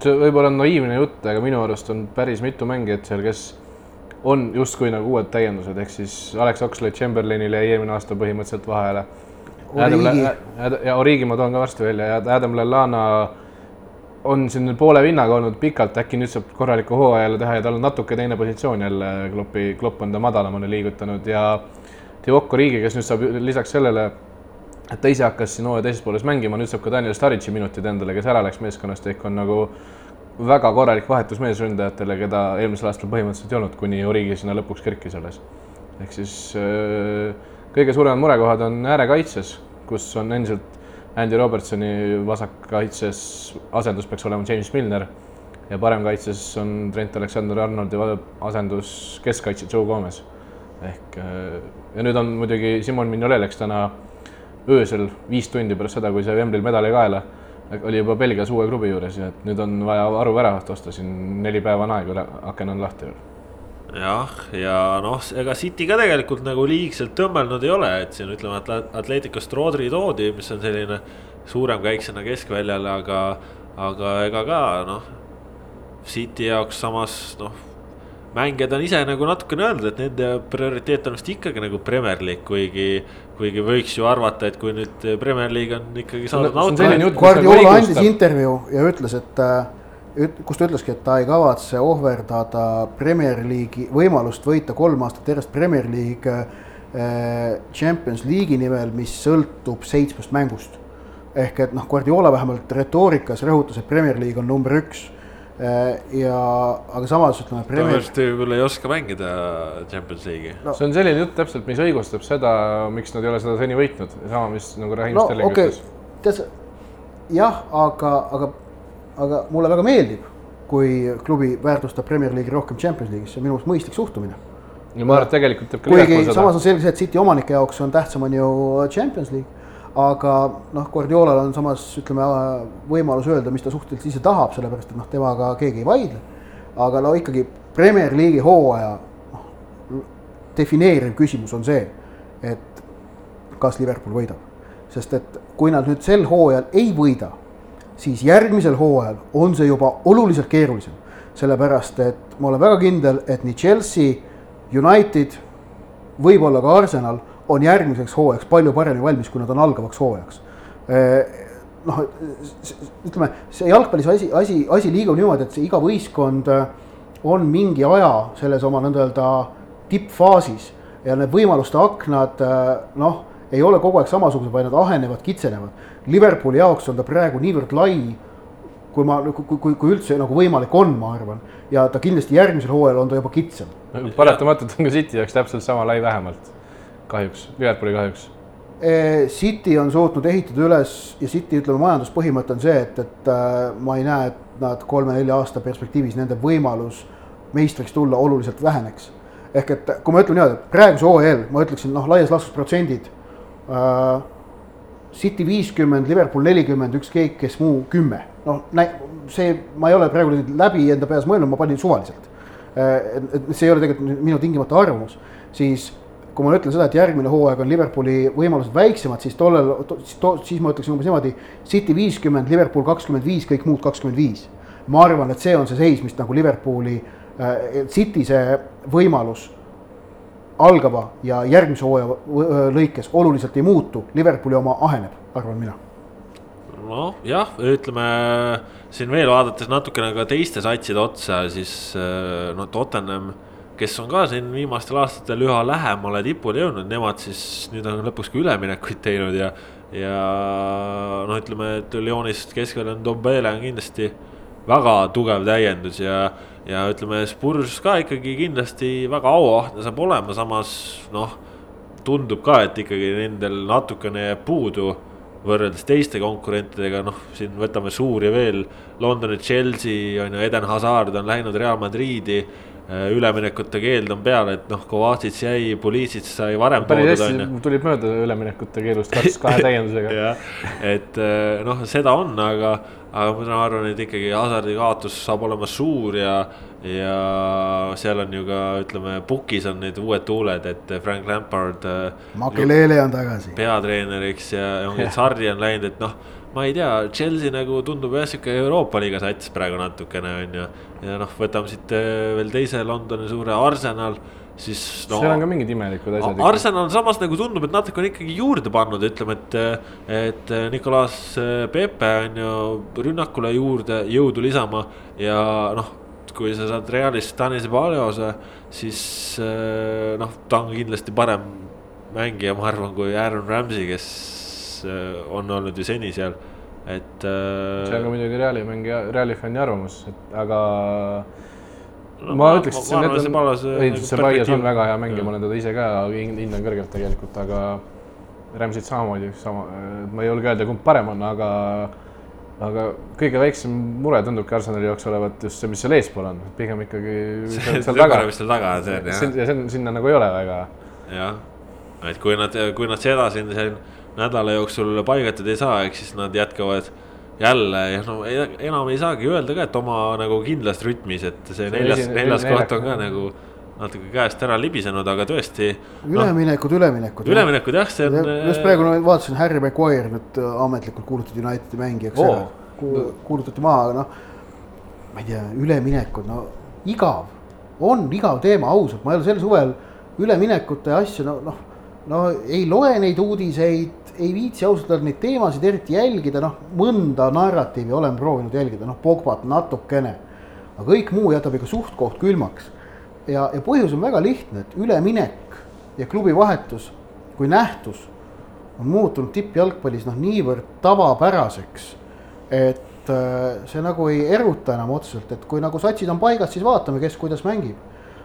see võib-olla on naiivne jutt, aga minu arust on päris mitu mängijat seal, kes on justkui nagu uued täiendused, ehk siis Alex Oxlade-Chamberlainile jäi eelmine aasta põhimõtteliselt vahele ja Origi ma toon ka varsti välja ja Adam Lallana on siin poole vinnaga olnud pikalt, äkki nüüd saab korraliku hooaja jälle teha ja tal on natuke teine positsioon jälle, Kloppi, Klopp on ta madalamale liigutanud ja Divock Origi, kes nüüd saab lisaks sellele, et ta ise hakkas siin hooaja teises pooles mängima, nüüd saab ka Daniel Staric'i minutid endale, kes ära läks meeskonnast, ehk on nagu väga korralik vahetus meesründajatele, keda eelmisel aastal põhimõtteliselt ei olnud, kuni Origi sinna lõpuks kerkis alles. ehk siis äh, kõige suuremad murekohad on äärekaitses, kus on endiselt Andy Robertsoni vasakkaitses asendus peaks olema James Milner ja paremkaitses on Trent Alexander-Arnoldi asendus keskkaitse Joe Gomez. ehk äh, ja nüüd on muidugi Simon Mignolet läks täna öösel viis tundi pärast seda, kui sai Wembley'l medali kaela, oli juba Belgias uue klubi juures ja et nüüd on vaja Aru väravat osta, siin neli päeva on aega, aken on lahti veel jah, ja noh, ega City ka tegelikult nagu liigselt tõmmelnud ei ole, et siin ütleme, et Atleticust Rodri toodi, mis on selline suurem käik sinna keskväljale, aga, aga ega ka noh. City jaoks samas noh, mängijad on ise nagu natukene öelnud, et nende prioriteet on vist ikkagi nagu Premier League, kuigi. Kuigi võiks ju arvata, et kui nüüd Premier League on ikkagi saanud no, nautida. Guardiola andis intervjuu ja ütles, et äh, kus ta ütleski, et ta ei kavatse ohverdada Premier League'i võimalust võita kolm aastat järjest Premier League äh, Champions League'i nimel, mis sõltub seitsmest mängust. ehk et noh, Guardiola vähemalt retoorikas rõhutas, et Premier League on number üks ja, aga samas ütleme. Vist küll ei oska mängida Champions League'i no.. see on selline jutt täpselt, mis õigustab seda, miks nad ei ole seda seni võitnud, sama, mis nagu Rahim no, Sterling okay. ütles. jah, aga, aga aga mulle väga meeldib, kui klubi väärtustab Premier League'i rohkem Champions League'is, see on minu meelest mõistlik suhtumine. ja ma arvan, et tegelikult teeb ka kuigi samas on selge see, et City omanike jaoks on tähtsam, on ju Champions League. Aga noh, Guardiolal on samas ütleme võimalus öelda, mis ta suhteliselt ise tahab, sellepärast et noh, temaga keegi ei vaidle. aga no ikkagi Premier League'i hooaja noh, defineeriv küsimus on see, et kas Liverpool võidab. sest et kui nad nüüd sel hooajal ei võida siis järgmisel hooajal on see juba oluliselt keerulisem. sellepärast, et ma olen väga kindel, et nii Chelsea, United, võib-olla ka Arsenal on järgmiseks hooajaks palju paremini valmis, kui nad on algavaks hooajaks. noh, ütleme, see jalgpallis asi, asi, asi liigub niimoodi, et see iga võistkond on mingi aja selles oma nõnda-öelda tippfaasis ja need võimaluste aknad noh, ei ole kogu aeg samasugused, vaid nad ahenevad, kitsenevad Liverpooli jaoks on ta praegu niivõrd lai kui ma, kui, kui, kui üldse nagu võimalik on, ma arvan. ja ta kindlasti järgmisel hooajal on ta juba kitsam. paratamatult on ka City jaoks täpselt sama lai vähemalt, kahjuks, Liverpooli kahjuks City on suutnud ehitada üles ja City ütleme, majanduspõhimõte on see, et, et äh, ma ei näe, et nad kolme-nelja aasta perspektiivis nende võimalus meistriks tulla oluliselt väheneks. ehk et kui ma ütlen niimoodi, et praeguse hooajal ma ütleksin noh, laias laastus protsendid äh,. City viiskümmend, Liverpool nelikümmend, ükskõik kes muu kümme, noh see, ma ei ole praegu läbi enda peas mõelnud, ma panin suvaliselt äh,. et see ei ole tegelikult minu tingimata arvamus, siis kui ma ütlen seda, et järgmine hooaeg on Liverpooli võimalused väiksemad, siis tollel, to, siis ma ütleksin umbes niimoodi. City viiskümmend, Liverpool kakskümmend viis, kõik muud kakskümmend viis. ma arvan, et see on see seis, mis nagu Liverpooli äh,, City see võimalus algava ja järgmise hooaja lõikes oluliselt ei muutu, Liverpooli oma aheneb, arvan mina. noh, jah, ütleme siin veel vaadates natukene ka teiste satside otsa, siis äh, no Tottenham kes on ka siin viimastel aastatel üha lähemale tipule jõudnud, nemad siis nüüd on lõpuks ka üleminekuid teinud ja. ja noh, ütleme, et Lyonist keskel on Dombele on kindlasti väga tugev täiendus ja. ja ütleme, Spurs ka ikkagi kindlasti väga auahne saab olema, samas noh. tundub ka, et ikkagi nendel natukene jääb puudu võrreldes teiste konkurentidega, noh, siin võtame suuri veel. Londoni Chelsea on ju, Eden Hazard on läinud Real Madridi üleminekute keeld on peal, et noh, Kovacic jäi, Pulisic sai varem päris hästi tulid mööda üleminekute keelust kaks kahe täiendusega jah, et äh, noh, seda on, aga, aga ma arvan, et ikkagi Hasardi kaotus saab olema suur ja. ja seal on ju ka ütleme, pukis on need uued tuuled, et Frank Lampard. Äh, Makelele on tagasi. peatreeneriks ja, ja ongi Sarri on läinud, et noh ma ei tea, Chelsea nagu tundub jah, sihuke Euroopa liiga sats praegu natukene on ju. ja noh, võtame siit äh, veel teise Londoni suure Arsenal, siis no,. seal on ka mingid imelikud asjad. Arsenal samas nagu tundub, et natuke on ikkagi juurde pannud, ütleme, et. et Nicolas Pepe on ju rünnakule juurde jõudu lisama ja noh kui sa saad Realist Tanis Paljose, siis äh, noh, ta on kindlasti parem mängija, ma arvan, kui Aaron Ramsey, kes Äh, on olnud ju seni seal, et. Äh, see on ka muidugi Reali mängija, Reali fänni arvamus, et aga no,. ma ütleks, et see on, ei, see Raias on väga hea mängija, ma olen teda ise ka hindan kõrgelt tegelikult, aga. Ramsit samamoodi, sama, ma ei julge öelda, kumb parem on, aga aga kõige väiksem mure tundubki Arsenali jaoks olevat just see, mis seal eespool on, pigem ikkagi seal, seal taga. mis seal taga on, see on jah. ja see on, sinna nagu ei ole väga. jah, et kui nad, kui nad seda siin, siin nädala jooksul paigatud ei saa, ehk siis nad jätkavad jälle ja no enam ei saagi öelda ka, et oma nagu kindlas rütmis, et see, see neljas, neljas koht on ka nagu natuke käest ära libisenud, aga tõesti. üleminekud no,, üleminekud. üleminekud jah, see on. just praegu no, vaatasin, Harry Maguire nüüd äh, ametlikult kuulutati Unitedi mängijaks oh. ära. kuulutati maha, aga noh, ma ei tea, üleminekud, no igav, on igav teema, ausalt, ma ei ole sel suvel üleminekute asju, no noh, no ei loe neid uudiseid ei viitsi ausalt öelda neid teemasid eriti jälgida, noh, mõnda narratiivi olen proovinud jälgida, noh, Pogbat natukene. aga kõik muu jätab ikka suht-koht külmaks. ja, ja põhjus on väga lihtne, et üleminek ja klubi vahetus kui nähtus on muutunud tippjalgpallis noh, niivõrd tavapäraseks, et äh, see nagu ei eruta enam otseselt, et kui nagu satsid on paigas, siis vaatame, kes kuidas mängib.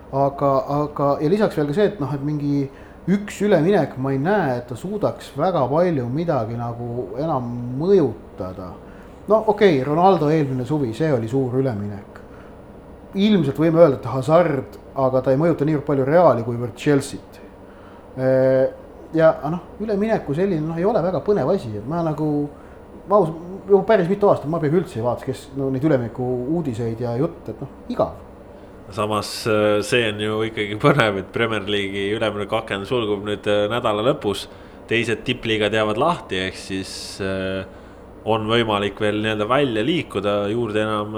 aga, aga ja lisaks veel ka see, et noh, et mingi üks üleminek, ma ei näe, et ta suudaks väga palju midagi nagu enam mõjutada. no okei okay,, Ronaldo eelmine suvi, see oli suur üleminek. ilmselt võime öelda, et Hazard, aga ta ei mõjuta niivõrd palju Reali kuivõrd Chelsea't. ja noh, ülemineku selline noh, ei ole väga põnev asi, et ma nagu, ma ausalt, juba päris mitu aastat ma peaaegu üldse ei vaata, kes no neid ülemineku uudiseid ja jutte, et noh, igav samas äh, see on ju ikkagi põnev, et Premier League'i ülemineku aken sulgub nüüd äh, nädala lõpus. teised tippliigad jäävad lahti, ehk siis äh, on võimalik veel nii-öelda välja liikuda, juurde enam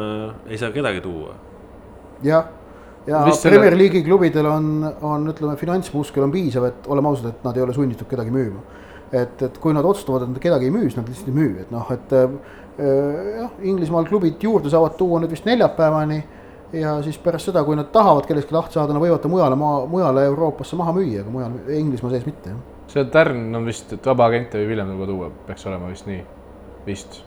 ei saa kedagi tuua. jah, ja, ja Premier League'i klubidel on, on ütleme, finantsmuskel on piisav, et oleme ausad, et nad ei ole sunnitud kedagi müüma. et, et kui nad otsustavad, et nad kedagi ei müü, siis nad lihtsalt ei müü, et noh, et jah, Inglismaal klubid juurde saavad tuua nüüd vist neljapäevani ja siis pärast seda, kui nad tahavad kellestki lahti saada, nad võivad ta mujale maa, mujale Euroopasse maha müüa, aga mujal Inglismaa sees mitte, see Tärn on vist, et vaba agente võib hiljem tuua tuua, peaks olema vist nii, vist.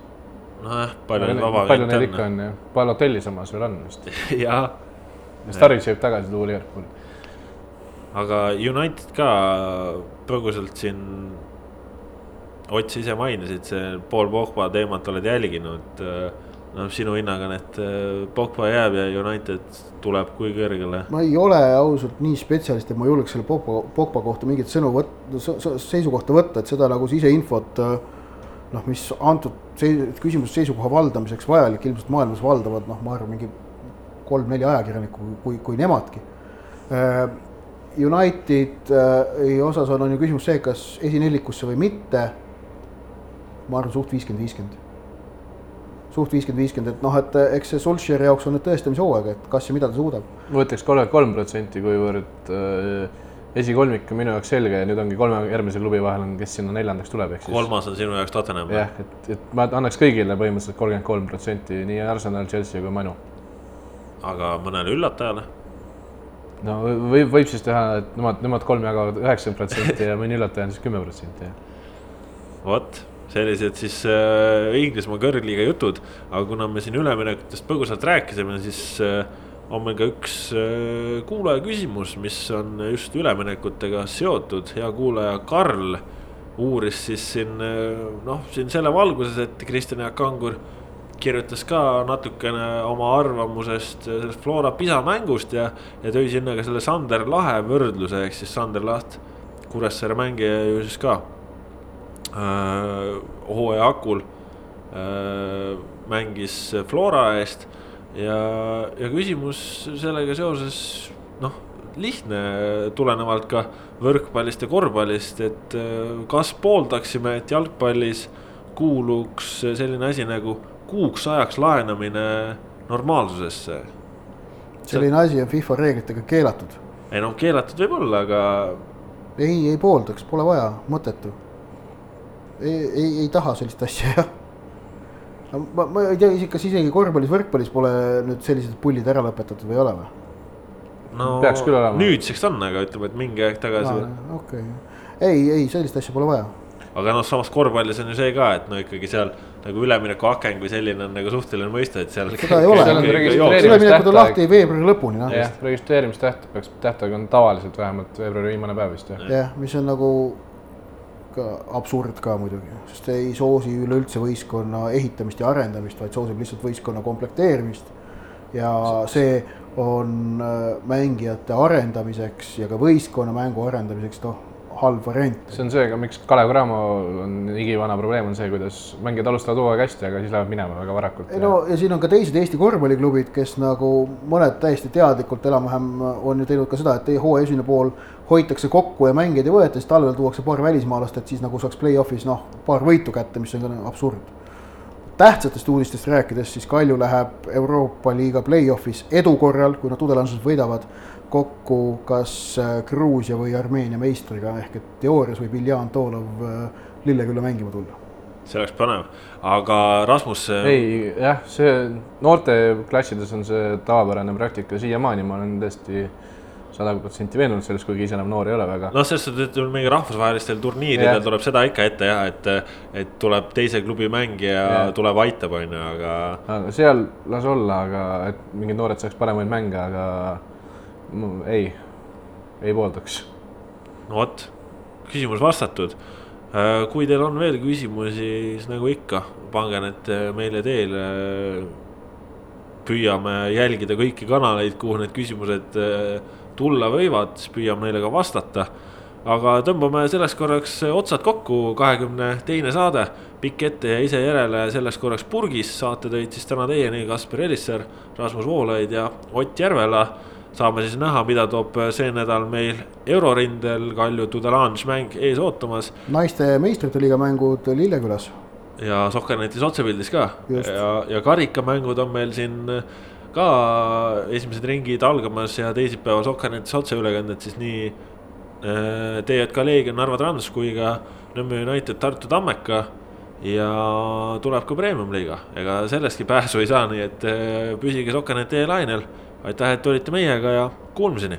nojah, palju neid vaba palju neid ikka on jah, Balotelli samas veel on vist. jah. Starich võib tagasi tuua Liverpooli. aga United ka põgusalt siin, Ott, sa ise mainisid, see Paul Pogba teemat oled jälginud. Noh, sinu hinnaga need Pogba jääb ja United tuleb kui kõrgele? ma ei ole ausalt nii spetsialist, et ma julgeks selle Pogba, Pogba kohta mingit sõnu võtta, seisukohta võtta, et seda nagu siseinfot noh, mis antud küsimuse seisukoha valdamiseks vajalik, ilmselt maailmas valdavad noh, ma arvan, mingi kolm-neli ajakirjanikku, kui, kui nemadki. Äh, Unitedi osas on, on ju küsimus see, kas esineljikusse või mitte. ma arvan suht viiskümmend, viiskümmend. Suht viiskümmend, viiskümmend, et noh, et eks see Solskjaeri jaoks on nüüd tõestamishooaeg, et kas ja mida ta suudab. ma ütleks kolmkümmend kolm protsenti, kuivõrd äh, esikolmik on minu jaoks selge ja nüüd ongi kolme järgmise klubi vahel on, kes sinna neljandaks tuleb, ehk siis. kolmas on sinu jaoks Tottenham? jah, et, et ma annaks kõigile põhimõtteliselt kolmkümmend kolm protsenti, nii Arsenal, Chelsea kui Manu. aga mõnele üllatajale? no võib, võib siis teha, et nemad, nemad kolm jagavad üheksakümmend protsenti ja mõni üllataja on siis kümme protsenti, jah. vot sellised siis äh, Inglismaa kõrgliiga jutud, aga kuna me siin üleminekutest põgusalt rääkisime, siis äh, on meil ka üks äh, kuulaja küsimus, mis on just üleminekutega seotud, hea kuulaja Karl uuris siis siin äh, noh, siin selle valguses, et Kristjan Jaak Kangur kirjutas ka natukene oma arvamusest sellest Flora Pisa mängust ja, ja tõi sinna ka selle Sander Lahe võrdluse, ehk siis Sander Laht, Kuressaare mängija ju siis ka. äh, hooaja hakul äh, mängis Flora eest ja, ja küsimus sellega seoses noh, lihtne tulenevalt ka võrkpallist ja korvpallist, et äh, kas pooldaksime, et jalgpallis kuuluks selline asi nagu kuuks ajaks laenamine normaalsusesse? selline asi on FIFA reeglitega keelatud. ei noh, keelatud võib-olla, aga. ei, ei pooldaks, pole vaja, mõttetu. Ei, ei, ei taha sellist asja jah ma, ma ei tea, kas isegi korvpallis, võrkpallis pole nüüd sellised pullid ära lõpetatud või ei ole või? no peaks küll olema. nüüdseks on, aga ütleme, et mingi aeg tagasi. okei okay., ei, ei sellist asja pole vaja. aga noh, samas korvpallis on ju see ka, et no ikkagi seal nagu üleminekuaken kui selline on nagu suhteline mõiste, et seal. seda ei ole, üleminekud on lahti veebruari lõpuni, noh. jah, registreerimistähtaeg peaks, tähtaeg on tavaliselt vähemalt veebruari viimane päev vist jah. jah, mis on nagu ka absurd ka muidugi, sest ei soosi üleüldse võistkonna ehitamist ja arendamist, vaid soosib lihtsalt võistkonna komplekteerimist. ja see on äh, mängijate arendamiseks ja ka võistkonna mängu arendamiseks noh halb variant. see on see ka, miks Kalev Cramo on igivana probleem, on see, kuidas mängijad alustavad hooaeg hästi, aga siis lähevad minema väga varakult. ei no ja siin on ka teised Eesti korvpalliklubid, kes nagu mõned täiesti teadlikult enam-vähem on ju teinud ka seda, et hooaja esimene pool hoitakse kokku ja mängijaid ei võeta, siis talvel tuuakse paar välismaalast, et siis nagu saaks play-off'is noh, paar võitu kätte, mis on ka absurd. tähtsatest uudistest rääkides, siis Kalju läheb Euroopa liiga play-off'is edu korral, kui nad tudelansused võidavad kokku kas äh, Gruusia või Armeenia meistriga, ehk et teoorias võib Ilja Antolov äh, Lillekülla mängima tulla. see oleks põnev, aga Rasmus. Äh, ei, jah, see noorteklassides on see tavapärane praktika siiamaani, ma olen tõesti sada protsenti veendunud selles, kuigi ise enam noor ei ole väga. noh, selles suhtes, et mingi rahvusvahelistel turniiridel yeah. tuleb seda ikka ette jah, et, et tuleb teise klubi mängija yeah., tuleb, aitab, on ju, aga. aga seal las olla, aga et mingid noored saaks paremaid mänge, aga ei, ei pooldaks. no vot, küsimus vastatud. Äh, kui teil on veel küsimusi, siis nagu ikka, pange need äh, meile teele. püüame jälgida kõiki kanaleid, kuhu need küsimused äh, tulla võivad, siis püüame neile ka vastata. aga tõmbame selleks korraks otsad kokku, kahekümne teine saade, pikk ette ja ise järele selleks korraks purgis. saate tõid siis täna teieni Kaspar Elisser, Rasmus Voolaid ja Ott Järvela saame siis näha, mida toob see nädal meil eurorindel, Kalju Tudelange mäng ees ootamas. naiste meistrite liiga mängud Lillekülas. ja Sohkernetis otsepildis ka Just. ja, ja karikamängud on meil siin ka esimesed ringid algamas ja teisipäeval Sohkernetis otseülekanded siis nii äh, TJK Leegion Narva Trans kui ka Nõmme United Tartu Tammeka ja tuleb ka premium-liiga, ega sellestki pääsu ei saa, nii et äh, püsige Sohkerneti lainel aitäh, et olite meiega ja kuulmiseni